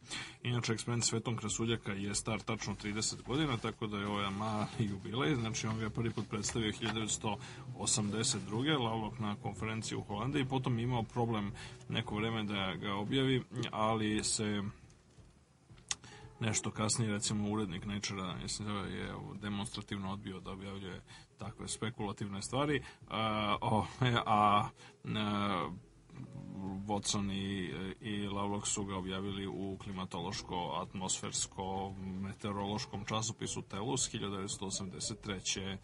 Inače, eksperiment s vetom krasuljaka je star tačno 30 godina, tako da je ovo ovaj mali jubilej, znači on ga je prvi put predstavio 1982. Lavlok na konferenciji u Holandiji, potom imao problem neko vreme da ga objavi, ali se nešto kasnije recimo urednik Nature-a je demonstrativno odbio da objavljuje takve spekulativne stvari, e, a, a, e, a Watson i, i Lovelock su ga objavili u klimatološko-atmosfersko-meteorološkom časopisu TELUS 1983.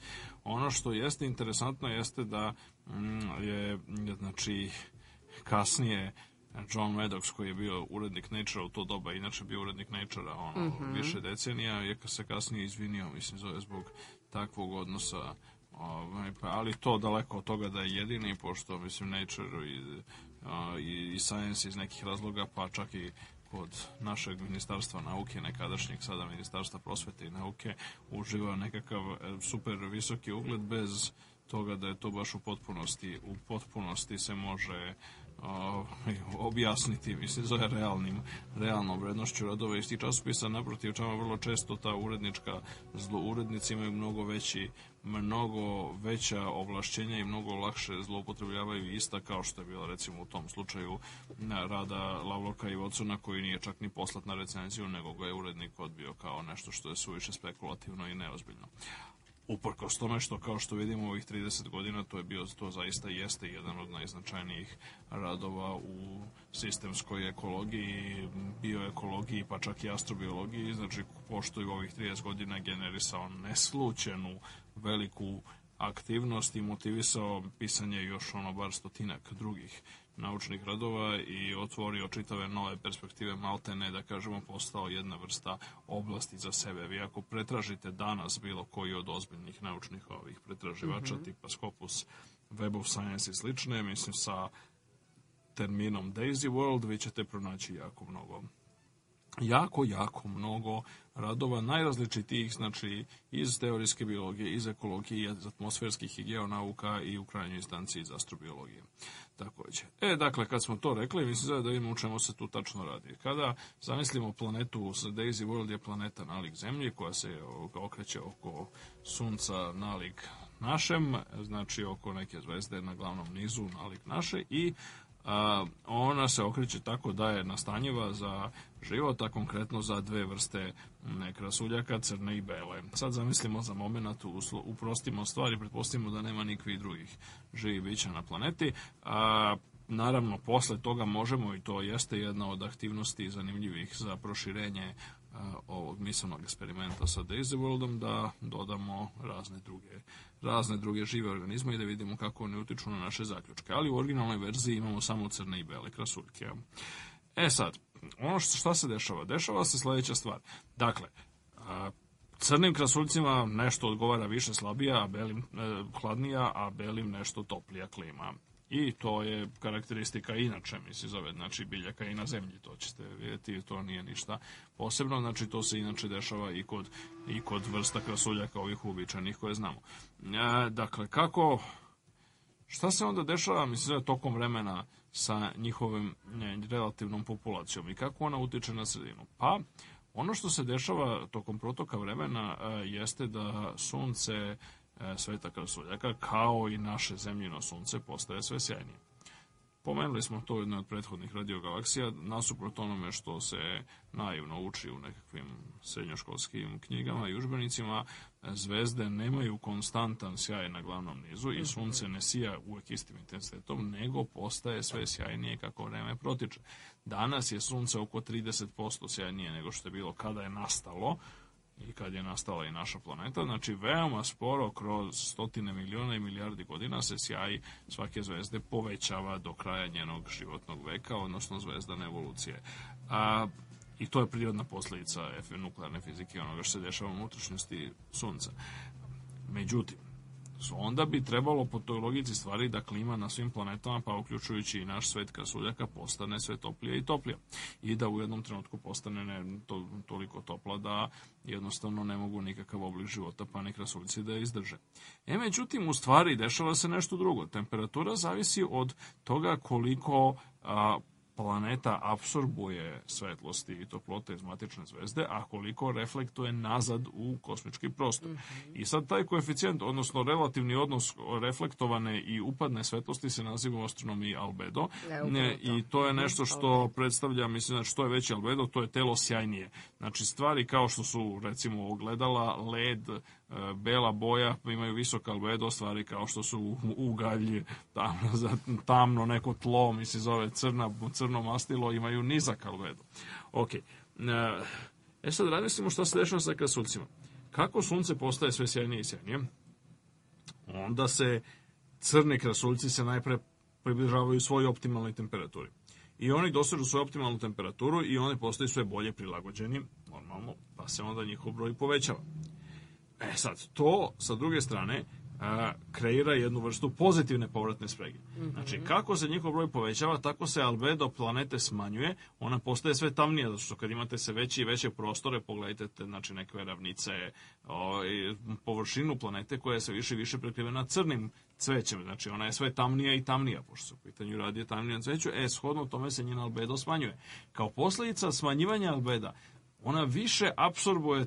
Ono što jeste interesantno jeste da mm, je, znači, kasnije John Maddox koji je bio urednik Nature u to doba, inače bio urednik Nature ono, mm -hmm. više decenija, je se kasnije izvinio, mislim, zove zbog takvog odnosa Ovaj, pa, ali to daleko od toga da je jedini, pošto mislim Nature i, i, i Science iz nekih razloga, pa čak i kod našeg ministarstva nauke, nekadašnjeg sada ministarstva prosvete i nauke, uživa nekakav e, super visoki ugled bez toga da je to baš u potpunosti, u potpunosti se može objasniti, mislim, zove realnim, realnom vrednošću radova iz tih časopisa, naprotiv čama vrlo često ta urednička zlourednici imaju mnogo veći mnogo veća ovlašćenja i mnogo lakše zloupotrebljavaju ista kao što je bila recimo u tom slučaju rada Lavloka i Vocuna koji nije čak ni poslat na recenziju nego ga je urednik odbio kao nešto što je suviše spekulativno i neozbiljno uprkos tome što kao što vidimo ovih 30 godina to je bio to zaista jeste jedan od najznačajnijih radova u sistemskoj ekologiji, bioekologiji pa čak i astrobiologiji, znači pošto je ovih 30 godina generisao neslučenu veliku aktivnost i motivisao pisanje još ono bar stotinak drugih naučnih radova i otvorio čitave nove perspektive Maltene, da kažemo, postao jedna vrsta oblasti za sebe. Vi ako pretražite danas bilo koji od ozbiljnih naučnih ovih pretraživača mm -hmm. tipa Scopus, Web of Science i slične, mislim sa terminom Daisy World vi ćete pronaći jako mnogo jako, jako mnogo radova najrazličitijih, znači iz teorijske biologije, iz ekologije, iz atmosferskih i geonauka i u krajnjoj instanci iz astrobiologije. Takođe. E, dakle, kad smo to rekli, mislim da vidimo u čemu se tu tačno radi. Kada zamislimo planetu, Daisy World je planeta nalik Zemlji koja se okreće oko Sunca nalik našem, znači oko neke zvezde na glavnom nizu nalik naše i a, ona se okreće tako da je nastanjiva za život, a konkretno za dve vrste mm, krasuljaka, crne i bele. Sad zamislimo za moment, uprostimo stvari, pretpostavimo da nema nikvih drugih živih bića na planeti, a Naravno, posle toga možemo, i to jeste jedna od aktivnosti zanimljivih za proširenje ovog misalnog eksperimenta sa Daisy Worldom da dodamo razne druge, razne druge žive organizme i da vidimo kako oni utiču na naše zaključke. Ali u originalnoj verziji imamo samo crne i bele krasuljke. E sad, ono što što se dešava? Dešava se sledeća stvar. Dakle, a, crnim krasulcima nešto odgovara više slabija, a belim e, hladnija, a belim nešto toplija klima. I to je karakteristika inače, mi zove, znači biljaka i na zemlji, to ćete vidjeti, to nije ništa posebno, znači to se inače dešava i kod, i kod vrsta krasuljaka ovih uobičajenih koje znamo. E, dakle, kako, šta se onda dešava, mislim, tokom vremena, sa njihovim relativnom populacijom i kako ona utiče na sredinu. Pa, ono što se dešava tokom protoka vremena e, jeste da sunce e, sveta krasuljaka kao i naše zemljino sunce postaje sve sjajnije. Pomenuli smo to jedno od prethodnih radiogalaksija, nasuprot onome što se naivno uči u nekakvim srednjoškolskim knjigama i užbenicima, zvezde nemaju konstantan sjaj na glavnom nizu i sunce ne sija uvijek istim intenzitetom, nego postaje sve sjajnije kako vreme protiče. Danas je sunce oko 30% sjajnije nego što je bilo kada je nastalo, i kad je nastala i naša planeta. Znači, veoma sporo kroz stotine miliona i milijardi godina se sjaj svake zvezde povećava do kraja njenog životnog veka, odnosno zvezdane evolucije. A, I to je prirodna posledica nuklearne fizike, onoga što se dešava u unutrašnjosti sunca. Međutim, onda bi trebalo po toj logici stvari da klima na svim planetama, pa uključujući i naš svet kasuljaka, postane sve toplija i toplija. I da u jednom trenutku postane ne, to, toliko topla da jednostavno ne mogu nikakav oblik života, pa ni krasuljci da izdrže. E, međutim, u stvari dešava se nešto drugo. Temperatura zavisi od toga koliko a, planeta apsorbuje svetlosti i toplote iz matične zvezde, a koliko reflektuje nazad u kosmički prostor. Mm -hmm. I sad taj koeficijent, odnosno relativni odnos reflektovane i upadne svetlosti se naziva u astronomiji albedo. Ne, I to je mhm, nešto što predstavlja, mislim, znači, što je veći albedo, to je telo sjajnije. Znači, stvari kao što su, recimo, ogledala, led, E, bela boja pa imaju visok albedo stvari kao što su ugalj, tamno, tamno neko tlo, mi se zove crna, crno mastilo, imaju nizak albedo. Ok. E, e sad radimo što se dešava sa krasuljcima. Kako sunce postaje sve sjajnije i sjajnije, onda se crni krasulci se najpre približavaju svojoj optimalnoj temperaturi. I oni dosežu svoju optimalnu temperaturu i oni postaju sve bolje prilagođeni, normalno, pa se onda njihov broj povećava. E sad, to sa druge strane a, e, kreira jednu vrstu pozitivne povratne sprege. Mm -hmm. Znači, mhm. kako se njihov broj povećava, tako se albedo planete smanjuje, ona postaje sve tamnija, zato što kad imate sve veće i veće prostore, pogledajte te, znači, neke ravnice, o, ovaj, i površinu planete koja je sve više i više prekrivena crnim cvećem, znači ona je sve tamnija i tamnija, pošto su u pitanju radije tamnija cveću, e, shodno tome se njena albedo smanjuje. Kao posledica smanjivanja albeda, ona više apsorbuje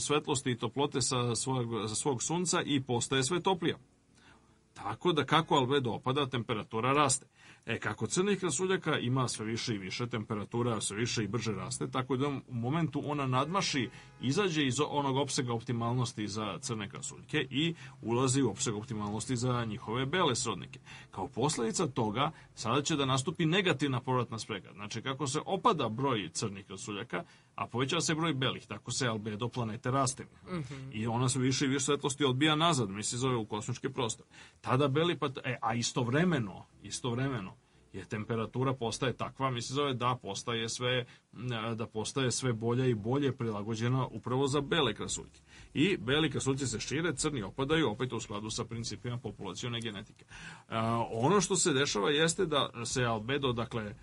svetlosti i toplote sa svog, sa svog sunca i postaje sve toplija. Tako da kako albedo opada, temperatura raste. E, kako crnih krasuljaka ima sve više i više temperatura, sve više i brže raste, tako da u momentu ona nadmaši, izađe iz onog opsega optimalnosti za crne krasuljke i ulazi u opseg optimalnosti za njihove bele srodnike. Kao posledica toga, sada će da nastupi negativna povratna sprega. Znači, kako se opada broj crnih krasuljaka, a povećava se broj belih, tako se albedo planete raste. Mm -hmm. I ona se više i više svetlosti odbija nazad, mi se zove u kosmički prostor. Tada beli, pa, e, a istovremeno, istovremeno, je temperatura postaje takva, mi se zove da postaje sve da postaje sve bolja i bolje prilagođena upravo za bele krasuljke. I beli krasuljci se šire, crni opadaju, opet u skladu sa principima populacione genetike. E, ono što se dešava jeste da se albedo dakle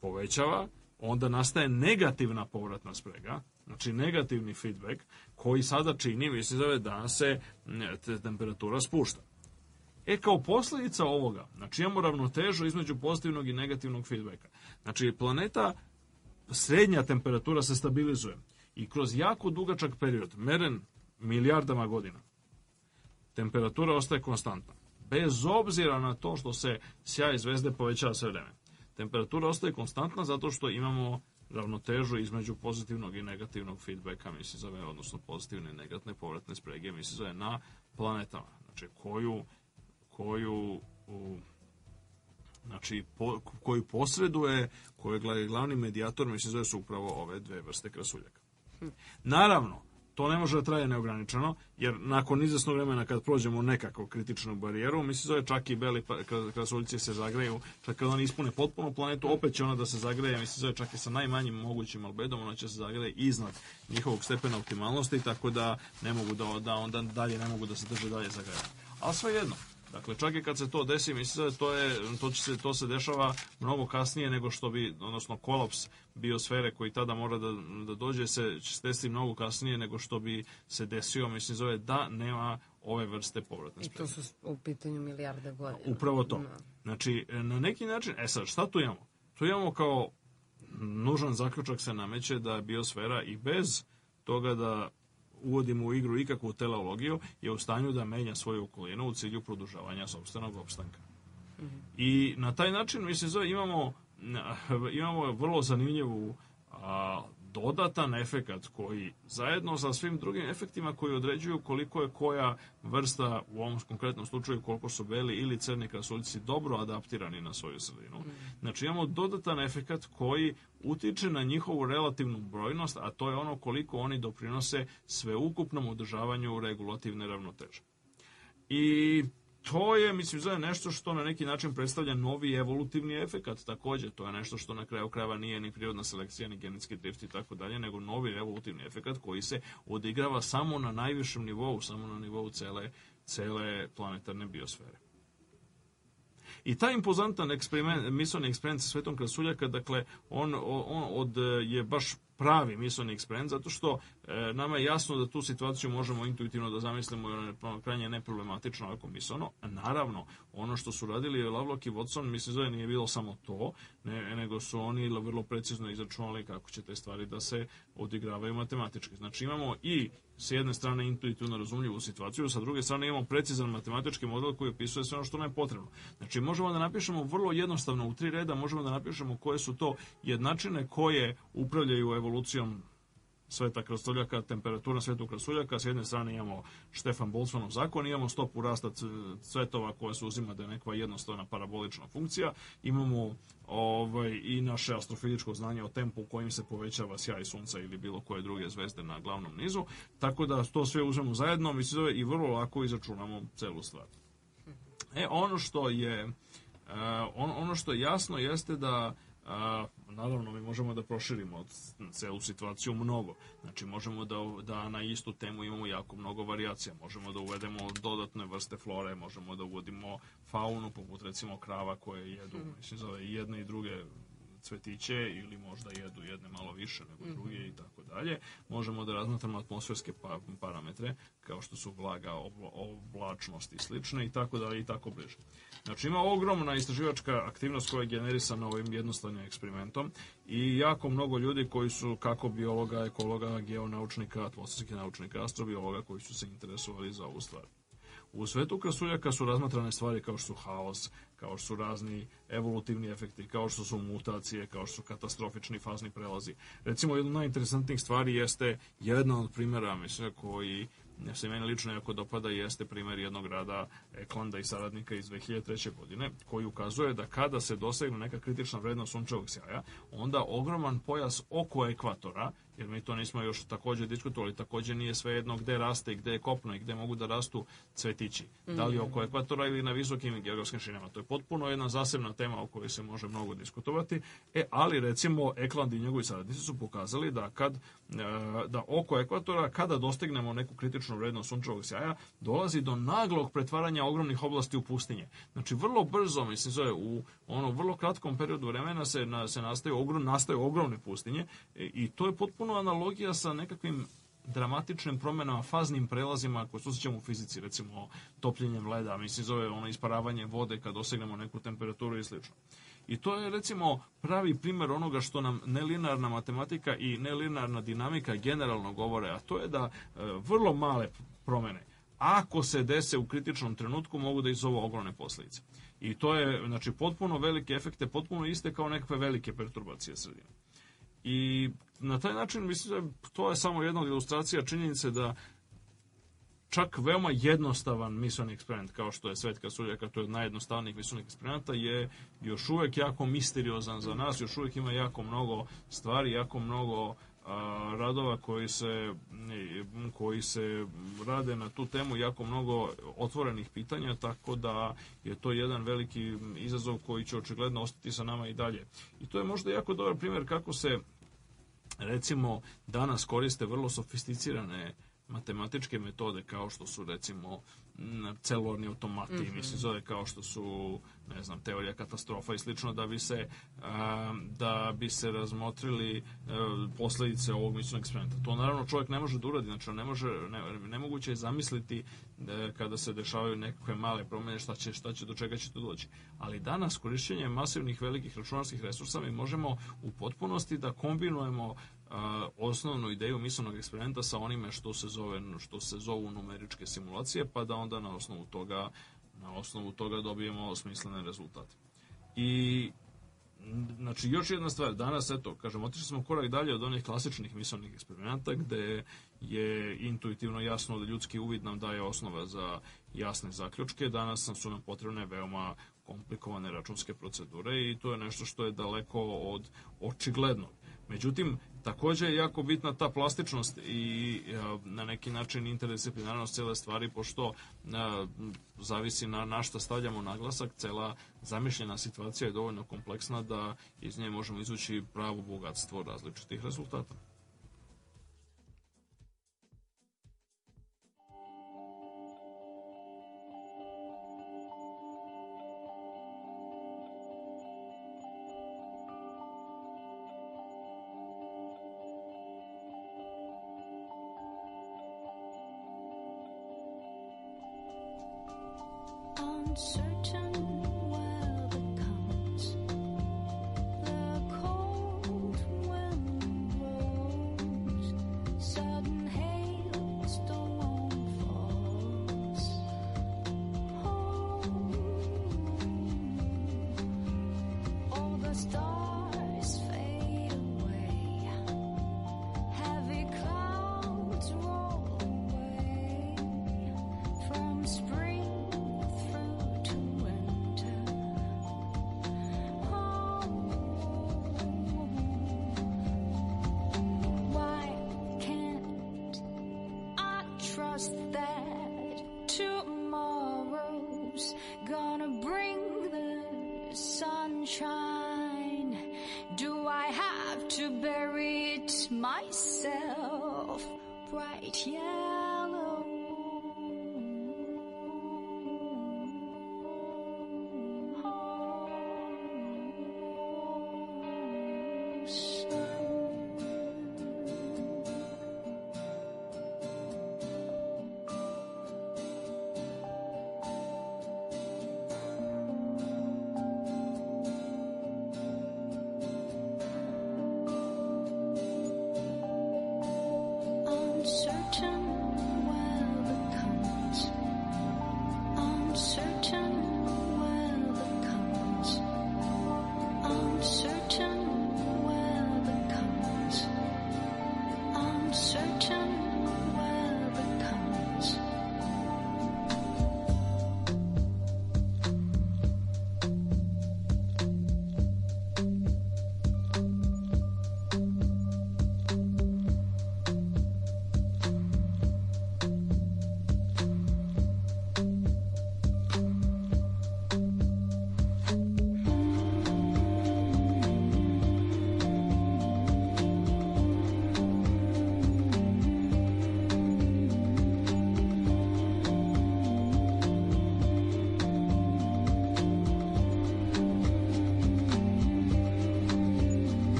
povećava, onda nastaje negativna povratna sprega, znači negativni feedback, koji sada čini, mislim, da se mm, temperatura spušta. E, kao posledica ovoga, znači imamo ravnotežu između pozitivnog i negativnog feedbacka. Znači, planeta, srednja temperatura se stabilizuje i kroz jako dugačak period, meren milijardama godina, temperatura ostaje konstantna. Bez obzira na to što se sjaj zvezde povećava sve vreme temperatura ostaje konstantna zato što imamo ravnotežu između pozitivnog i negativnog feedbacka misizove, odnosno pozitivne i negatne povratne sprege misizove na planetama. Znači, koju, koju u, znači, po, koju posreduje, koji je glavni medijator, mislim, zove su upravo ove dve vrste krasuljaka. Hm. Naravno, to ne može da traje neograničeno, jer nakon izvesnog vremena kad prođemo nekakvu kritičnu barijeru, mi se zove čak i beli pa, krasuljice se zagreju, čak kad oni ispune potpuno planetu, opet će ona da se zagreje, mi se zove čak i sa najmanjim mogućim albedom, ona će se zagreje iznad njihovog stepena optimalnosti, tako da ne mogu da, da onda dalje ne mogu da se drže dalje zagrejanje. Ali sve jedno, Dakle, čak i kad se to desi, mislim to, je, to, će se, to se dešava mnogo kasnije nego što bi, odnosno kolaps biosfere koji tada mora da, da dođe, se, će se desiti mnogo kasnije nego što bi se desio, mislim zove, da nema ove vrste povratne spreme. I to su u pitanju milijarda godina. Upravo to. Da. Znači, na neki način, e sad, šta tu imamo? Tu imamo kao nužan zaključak se nameće da biosfera i bez toga da uvodimo u igru ikakvu teleologiju, je u stanju da menja svoju okolinu u cilju produžavanja sobstvenog opstanka. Mm -hmm. I na taj način, mislim, zove, imamo, imamo vrlo zanimljivu a, dodatan efekat koji zajedno sa svim drugim efektima koji određuju koliko je koja vrsta, u ovom konkretnom slučaju koliko su beli ili crni krasuljci dobro adaptirani na svoju sredinu. Mhm. Znači imamo dodatan efekat koji utiče na njihovu relativnu brojnost, a to je ono koliko oni doprinose sveukupnom održavanju regulativne ravnoteže. I to je, mislim, zove nešto što na neki način predstavlja novi evolutivni efekat takođe. To je nešto što na kraju krajeva nije ni prirodna selekcija, ni genetski drift i tako dalje, nego novi evolutivni efekat koji se odigrava samo na najvišem nivou, samo na nivou cele, cele planetarne biosfere. I taj impozantan eksperiment, misleni eksperiment sa Svetom Krasuljaka, dakle, on, on od, je baš pravi misleni eksperiment, zato što e, nama je jasno da tu situaciju možemo intuitivno da zamislimo i ona je krajnje neproblematična ovako misleno. Naravno, ono što su radili Lovelock i Watson, mislim da nije bilo samo to, ne, nego su oni vrlo precizno izračunali kako će te stvari da se odigravaju matematički. Znači imamo i s jedne strane intuitivno razumljivu situaciju, sa druge strane imamo precizan matematički model koji opisuje sve ono što nam je potrebno. Znači možemo da napišemo vrlo jednostavno u tri reda, možemo da napišemo koje su to jednačine koje upravljaju evolucijom evolucijom sveta krastoljaka, temperatura svetu krastoljaka, s jedne strane imamo Štefan Boltzmanov zakon, imamo stopu rasta cvetova koja se uzima da je nekva jednostavna parabolična funkcija, imamo ovaj, i naše astrofiličko znanje o tempu u kojim se povećava sjaj sunca ili bilo koje druge zvezde na glavnom nizu, tako da to sve uzmemo zajedno mi se da i vrlo lako izračunamo celu stvar. E, ono što je, e, ono što je jasno jeste da a, naravno mi možemo da proširimo celu situaciju mnogo. Znači možemo da, da na istu temu imamo jako mnogo varijacija, možemo da uvedemo dodatne vrste flore, možemo da uvodimo faunu poput recimo krava koje jedu, mhm. mislim zove i jedne i druge cvetiće ili možda jedu jedne malo više nego mhm. druge i tako dalje. Možemo da razmatramo atmosferske pa, parametre kao što su vlaga, oblačnost i slično i tako dalje i tako bliže. Znači ima ogromna istraživačka aktivnost koja je generisana ovim jednostavnim eksperimentom i jako mnogo ljudi koji su kako biologa, ekologa, geonaučnika, atmosferskih naučnika, astrobiologa koji su se interesovali za ovu stvar. U svetu kasuljaka su razmatrane stvari kao što su haos, kao što su razni evolutivni efekti, kao što su mutacije, kao što su katastrofični fazni prelazi. Recimo, jedna od najinteresantnijih stvari jeste jedna od primjera, mislim, koji se meni lično jako dopada, jeste primjer jednog rada Eklanda i saradnika iz 2003. godine, koji ukazuje da kada se dosegne neka kritična vrednost sunčevog sjaja, onda ogroman pojas oko ekvatora jer mi to nismo još takođe diskutovali, takođe nije sve jedno gde raste i gde je kopno i gde mogu da rastu cvetići, da li mhm. oko ekvatora ili na visokim geografskim šinama. To je potpuno jedna zasebna tema o kojoj se može mnogo diskutovati, e, ali recimo Ekland i njegovi saradnici su pokazali da kad e, da oko ekvatora, kada dostignemo neku kritičnu vrednost sunčevog sjaja, dolazi do naglog pretvaranja ogromnih oblasti u pustinje. Znači, vrlo brzo, mislim, zove, u ono, vrlo kratkom periodu vremena se, na, se nastaju, ogrom, nastaju ogromne pustinje e, i to je potpuno analogija sa nekakvim dramatičnim promenama, faznim prelazima koje susjećamo u fizici, recimo topljenjem leda, mislim zove ono isparavanje vode kad dosegnemo neku temperaturu i slično. I to je recimo pravi primer onoga što nam nelinarna matematika i nelinarna dinamika generalno govore, a to je da e, vrlo male promene, ako se dese u kritičnom trenutku, mogu da izovu ogromne posljedice. I to je, znači, potpuno velike efekte, potpuno iste kao nekakve velike perturbacije sredine. I na taj način, mislim da to je samo jedna od ilustracija činjenice da čak veoma jednostavan misleni eksperiment, kao što je Svetka Suljaka, to je najjednostavnijih misleni eksperimenta, je još uvek jako misteriozan za nas, još uvek ima jako mnogo stvari, jako mnogo radova koji se, koji se rade na tu temu jako mnogo otvorenih pitanja, tako da je to jedan veliki izazov koji će očigledno ostati sa nama i dalje. I to je možda jako dobar primjer kako se recimo danas koriste vrlo sofisticirane matematičke metode kao što su recimo celularni automati, mm -hmm. mislim zove kao što su ne znam teorija katastrofa i slično da bi se a, da bi se razmotrili a, e, posljedice ovog mišljenog eksperimenta. To naravno čovjek ne može da uradi, znači ne može ne, nemoguće je zamisliti da, kada se dešavaju neke male promjene šta će šta će do čega će to doći. Ali danas korišćenjem masivnih velikih računarskih resursa mi možemo u potpunosti da kombinujemo osnovnu ideju mislnog eksperimenta sa onime što se zove što se zovu numeričke simulacije pa da onda na osnovu toga na osnovu toga dobijemo smislene rezultate. I znači još jedna stvar, danas eto, kažem, otišli smo korak dalje od onih klasičnih misalnih eksperimenata gde je intuitivno jasno da ljudski uvid nam daje osnova za jasne zaključke, danas nam su nam potrebne veoma komplikovane računske procedure i to je nešto što je daleko od očiglednog. Međutim, Takođe je jako bitna ta plastičnost i e, na neki način interdisciplinarnost cele stvari, pošto e, zavisi na, na šta stavljamo naglasak, cela zamišljena situacija je dovoljno kompleksna da iz nje možemo izvući pravo bogatstvo različitih rezultata. uncertain myself.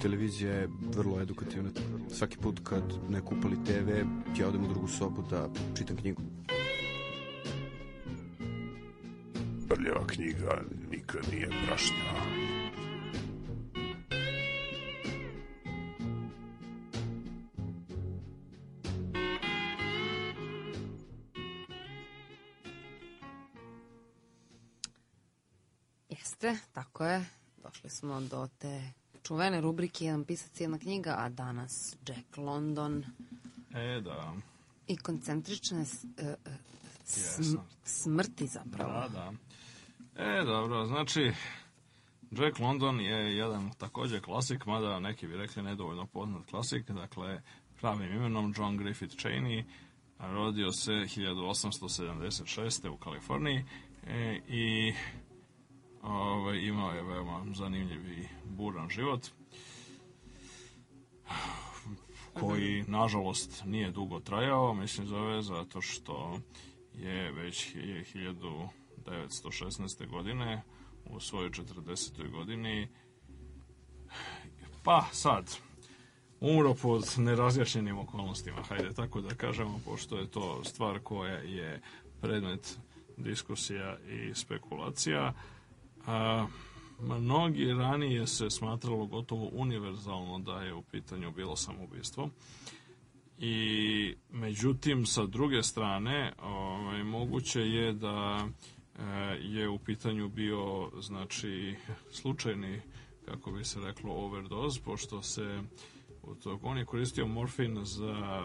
televizija je vrlo edukativna. Svaki put kad neko upali TV, ja odem u drugu sobu da čitam knjigu. Prljava knjiga nikad nije prašnjava. Jeste, tako je. Došli smo do te čuvene rubrike Jedan pisac, jedna knjiga, a danas Jack London. E, da. I koncentrične sm e, e, smrti zapravo. Da, da. E, dobro, znači, Jack London je jedan takođe klasik, mada neki bi rekli nedovoljno poznat klasik, dakle, pravim imenom John Griffith Cheney, rodio se 1876. u Kaliforniji e, i ovaj, imao je veoma zanimljiv i buran život koji nažalost nije dugo trajao, mislim zove, zato što je već 1916. godine u svojoj 40. godini pa sad umro pod nerazjašnjenim okolnostima, hajde tako da kažemo, pošto je to stvar koja je predmet diskusija i spekulacija. A, mnogi ranije se smatralo gotovo univerzalno da je u pitanju bilo samoubistvo. I međutim, sa druge strane, ovaj, moguće je da e, je u pitanju bio znači slučajni kako bi se reklo overdose pošto se tog, on je koristio morfin za,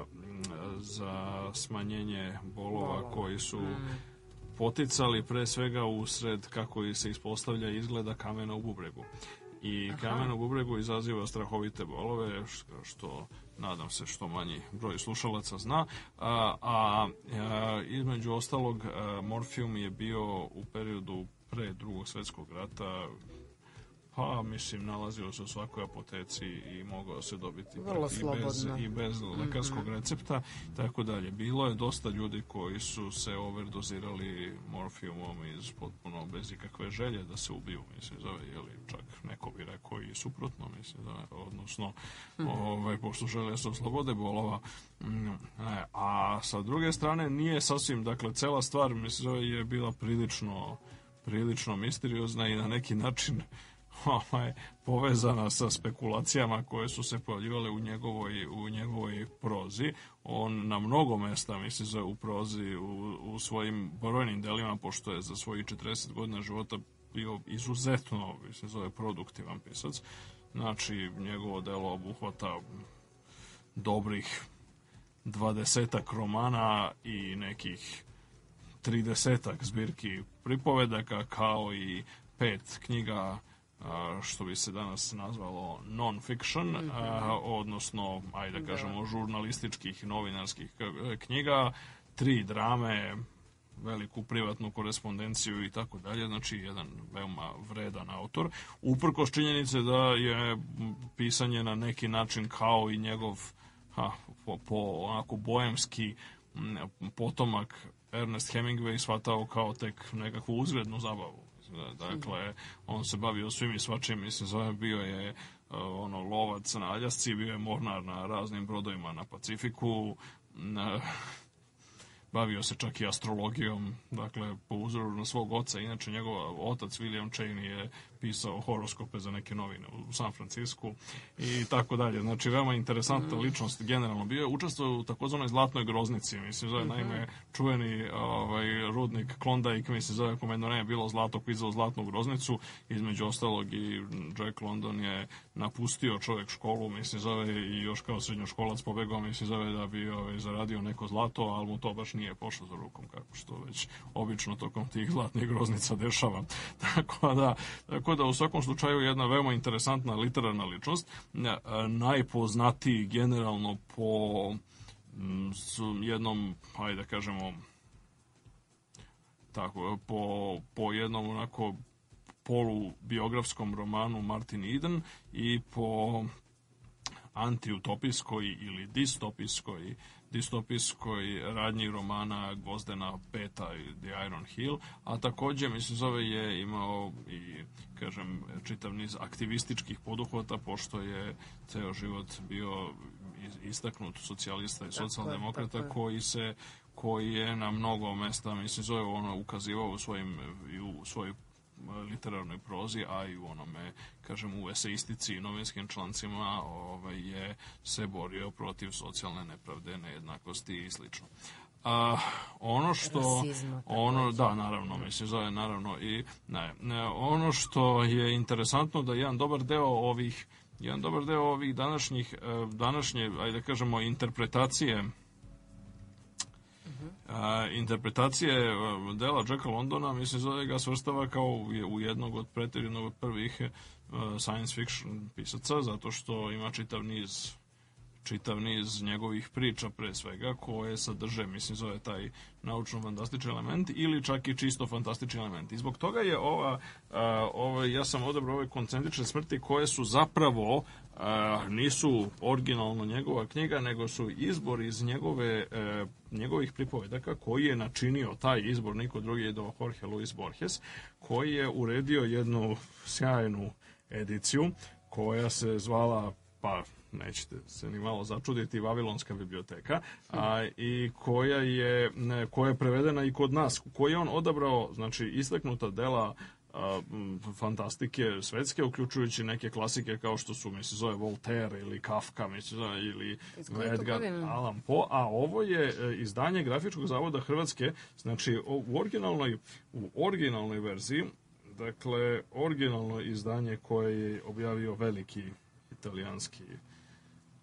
za smanjenje bolova koji su mm poticali pre svega usred kako se ispostavlja izgleda kamena u bubregu. I Aha. kamen u bubregu izaziva strahovite bolove, što nadam se što manji broj slušalaca zna, a, a, a e, između ostalog a, e, morfijum je bio u periodu pre drugog svetskog rata Pa, mislim, nalazio se u svakoj apoteci i mogao se dobiti Vrlo i bez, i bez mhm. lekarskog mm -hmm. recepta, tako dalje. Bilo je dosta ljudi koji su se overdozirali morfijumom iz potpuno bez ikakve želje da se ubiju, mislim, zove, ili čak neko bi rekao i suprotno, mislim, da, odnosno, mm -hmm. ovaj, pošto žele se slobode bolova. Mm, e, a sa druge strane, nije sasvim, dakle, cela stvar, mislim, zove, je bila prilično prilično misteriozna i na neki način ona ovaj, je povezana sa spekulacijama koje su se pojavljivale u njegovoj, u njegovoj prozi. On na mnogo mesta, misli se, u prozi, u, u svojim brojnim delima, pošto je za svojih 40 godina života bio izuzetno, mislim, zove produktivan pisac. Znači, njegovo delo obuhvata dobrih dvadesetak romana i nekih tridesetak zbirki pripovedaka, kao i pet knjiga što bi se danas nazvalo non-fiction, mm -hmm. odnosno, ajde da, da kažemo, žurnalističkih, novinarskih e, knjiga, tri drame, veliku privatnu korespondenciju i tako dalje, znači jedan veoma vredan autor, uprkos činjenice da je pisanje na neki način kao i njegov ha, po, po onako bojemski potomak Ernest Hemingway shvatao kao tek nekakvu uzgrednu zabavu. Da, dakle, on se bavio svim i svačim, mislim, zove bio je e, ono lovac na Aljasci, bio je mornar na raznim brodovima na Pacifiku, na, bavio se čak i astrologijom, dakle, po uzoru na svog oca. Inače, njegov otac William Cheney je pisao horoskope za neke novine u San Francisku i tako dalje. Znači, veoma interesantna mm. ličnost generalno bio je. Učestvovao u takozvanoj zlatnoj groznici, mislim, zove, naime, mhm. čuveni ovaj, rudnik Klondike, mislim, zove, kome jedno vreme bilo zlato, kvizao zlatnu groznicu, između ostalog i Jack London je napustio čovek školu, mislim, zove, i još kao srednjoškolac pobegao, mislim, zove, da bi ovaj, zaradio neko zlato, ali mu to baš nije pošlo za rukom, kako što već obično tokom tih zlatnih groznica dešava. tako da, tako Tako da u svakom slučaju jedna veoma interesantna literarna ličnost, e, najpoznatiji generalno po mm, jednom, hajde da kažemo, tako, po, po jednom onako polubiografskom romanu Martin Eden i po antiutopijskoj ili distopijskoj distopijskoj radnji romana Gvozdena Peta i The Iron Hill, a takođe, mislim, zove je imao i, kažem, čitav niz aktivističkih poduhvata, pošto je ceo život bio istaknut socijalista i socijaldemokrata koji se koji je na mnogo mesta, mislim, zove ono ukazivao u svojim, u svojoj literarnoj prozi, a i u onome, kažem, u eseistici i novinskim člancima ovaj, je se borio protiv socijalne nepravde, nejednakosti i slično. A, ono što Rasizma, ono da naravno mislim zove naravno i ne, ne, ono što je interesantno da jedan dobar deo ovih jedan dobar deo ovih današnjih eh, današnje ajde da kažemo interpretacije mhm. A, interpretacije e, dela Jacka Londona, mislim, zove ga svrstava kao u jednog od pretjerivnog od prvih e, science fiction pisaca, zato što ima čitav niz čitav niz njegovih priča pre svega koje sadrže, mislim, zove taj naučno-fantastični element ili čak i čisto fantastični element. I zbog toga je ova, a, ova ja sam odabrao ove koncentrične smrti koje su zapravo a, nisu originalno njegova knjiga, nego su izbor iz njegove, e, njegovih pripovedaka koji je načinio taj izbor niko drugi do Jorge Luis Borges, koji je uredio jednu sjajnu ediciju koja se zvala pa nećete se ni malo začuditi, Vavilonska biblioteka, a, i koja je, ne, koja je prevedena i kod nas, koji je on odabrao, znači, istaknuta dela fantastike svetske, uključujući neke klasike kao što su, mi se zove, Voltaire ili Kafka, mislim, se ili Edgar Allan Poe, a ovo je e, izdanje Grafičkog zavoda Hrvatske, znači u originalnoj, u originalnoj verziji, dakle, originalno izdanje koje je objavio veliki italijanski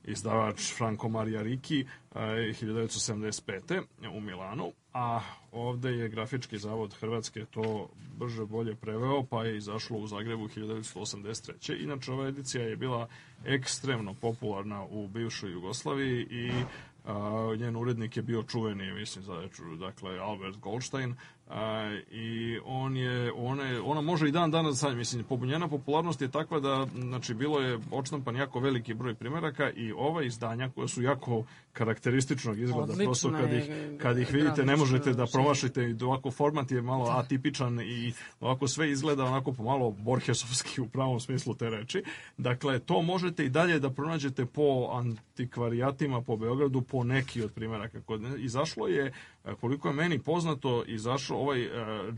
izdavač Franco Maria Ricci 1975. u Milanu a ovde je Grafički zavod Hrvatske to brže bolje preveo, pa je izašlo u Zagrebu 1983. Inače, ova edicija je bila ekstremno popularna u bivšoj Jugoslaviji i a, njen urednik je bio čuveni, mislim, za, dakle, Albert Goldstein, A, I on je, ona, je, ona može i dan danas sad, mislim, pobunjena popularnost je takva da, znači, bilo je očnampan jako veliki broj primeraka i ova izdanja koja su jako karakterističnog izgleda, Odlična prosto kad ih, kad ih vidite ne možete da, da promašite i ovako format je malo atipičan i ovako sve izgleda onako pomalo borhesovski u pravom smislu te reči. Dakle, to možete i dalje da pronađete po antikvarijatima po Beogradu, po neki od primjeraka. Izašlo je E, koliko je meni poznato, izašao ovaj e,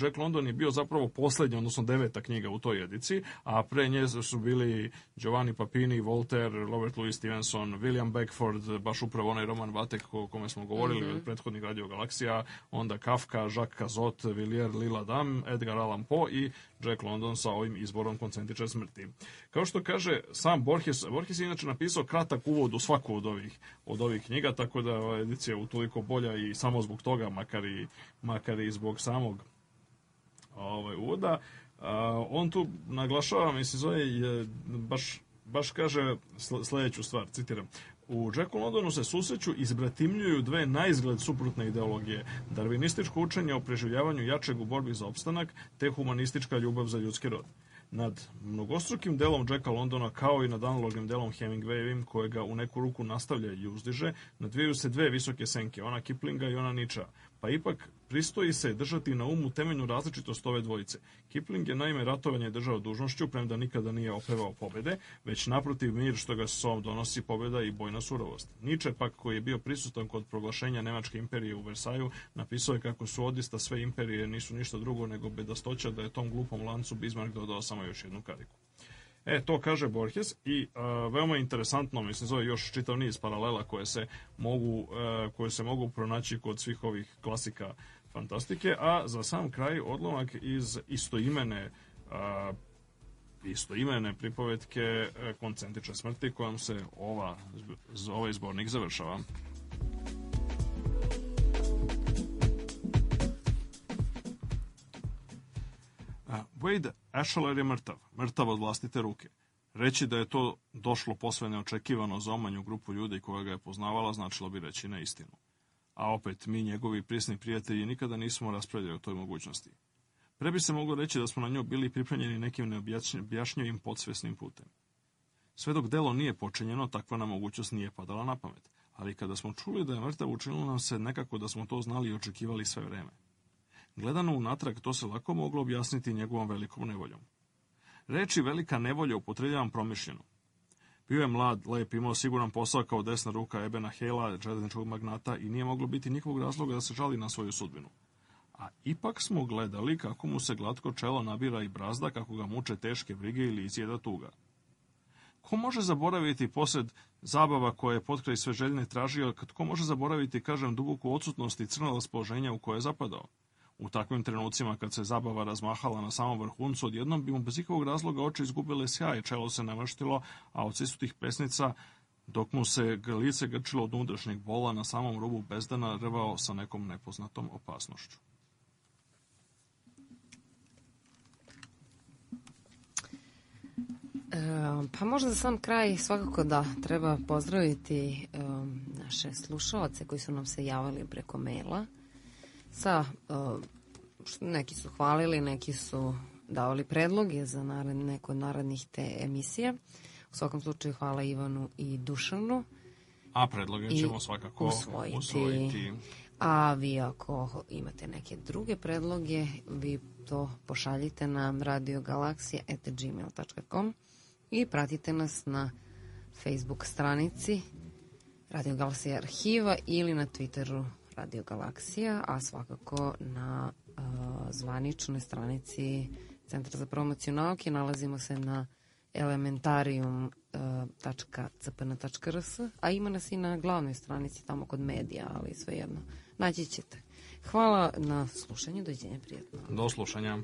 Jack London je bio zapravo poslednja, odnosno deveta knjiga u toj edici, a pre nje su bili Giovanni Papini, Voltaire, Robert Louis Stevenson, William Beckford, baš upravo onaj roman Vatek o kome smo govorili, mm -hmm. prethodnik Radio Galaksija, onda Kafka, Jacques Cazot, Villiers Lila Dam, Edgar Allan Poe i Jack London sa ovim izborom koncentrične smrti. Kao što kaže sam Borges, Borges je inače napisao kratak uvod u svaku od ovih, od ovih knjiga, tako da edicija je utoliko bolja i samo zbog toga toga, makar i, makar i zbog samog ovaj, uvoda. A, on tu naglašava, mislim, zove, je, baš, baš kaže sledeću stvar, citiram. U Jacku Londonu se susreću i izbratimljuju dve najizgled suprotne ideologije. Darwinističko učenje o preživljavanju jačeg u borbi za opstanak, te humanistička ljubav za ljudski rod nad mnogostrukim delom Jacka Londona kao i nad analognim delom Hemingwayevim kojega u neku ruku nastavlja i uzdiže, nadvijaju se dve visoke senke, ona Kiplinga i ona Niča, pa ipak Pristoji se držati na umu temeljnu različitost ove dvojice. Kipling je naime ratovanje držao dužnošću, premda nikada nije opevao pobede, već naprotiv mir što ga sobom donosi pobeda i bojna surovost. Niče pak koji je bio prisutan kod proglašenja Nemačke imperije u Versaju, napisao je kako su odista sve imperije nisu ništa drugo nego bedastoća da je tom glupom lancu Bismarck dodao samo još jednu kariku. E, to kaže Borges i a, veoma interesantno, mislim, zove još čitav niz paralela koje se mogu, a, e, koje se mogu pronaći kod svih ovih klasika fantastike, a za sam kraj odlomak iz istoimene a, istoimene pripovetke e, koncentrične smrti kojom se ova, ovaj zbornik završava. Wade Asheler je mrtav, mrtav od vlastite ruke. Reći da je to došlo posve neočekivano za omanju grupu ljudi koja ga je poznavala značilo bi reći neistinu. istinu a opet mi njegovi prisni prijatelji nikada nismo raspravljali o toj mogućnosti. Pre bi se moglo reći da smo na nju bili pripremljeni nekim neobjašnjivim podsvesnim putem. Sve dok delo nije počinjeno, takva nam mogućnost nije padala na pamet, ali kada smo čuli da je mrtav učinilo nam se nekako da smo to znali i očekivali sve vreme. Gledano unatrag, to se lako moglo objasniti njegovom velikom nevoljom. Reči velika nevolja upotrebljavam promišljeno. Bio je mlad, lep, imao siguran posao kao desna ruka Ebena Hela, železničkog magnata i nije moglo biti nikog razloga da se žali na svoju sudbinu. A ipak smo gledali kako mu se glatko čelo nabira i brazda, kako ga muče teške brige ili izjeda tuga. Ko može zaboraviti posljed zabava koje je potkraj sveželjne tražio, kad ko može zaboraviti, kažem, duboku odsutnost i crno raspoloženja u koje je zapadao? U takvim trenucima kad se zabava razmahala na samom vrhuncu, odjednom bi mu bez ikakvog razloga oči izgubile sjaj, čelo se namrštilo, a od sisutih pesnica, dok mu se lice grčilo od unutrašnjeg bola, na samom rubu bezdana rvao sa nekom nepoznatom opasnošću. E, pa možda za sam kraj svakako da treba pozdraviti e, naše slušalce koji su nam se javili preko maila sa, uh, neki su hvalili, neki su davali predloge za nared, neko od narednih te emisije. U svakom slučaju hvala Ivanu i Dušanu. A predloge ćemo svakako usvojiti. usvojiti. A vi ako imate neke druge predloge, vi to pošaljite na radiogalaksija.gmail.com i pratite nas na Facebook stranici Radio Galaksija arhiva ili na Twitteru Radio Galaksija, a svakako na uh, zvaničnoj stranici Centra za promociju nauke nalazimo se na elementarium.cpn.rs, a ima nas i na glavnoj stranici tamo kod medija, ali svejedno. Naći ćete. Hvala na slušanju, dođenje prijatno. Do slušanja.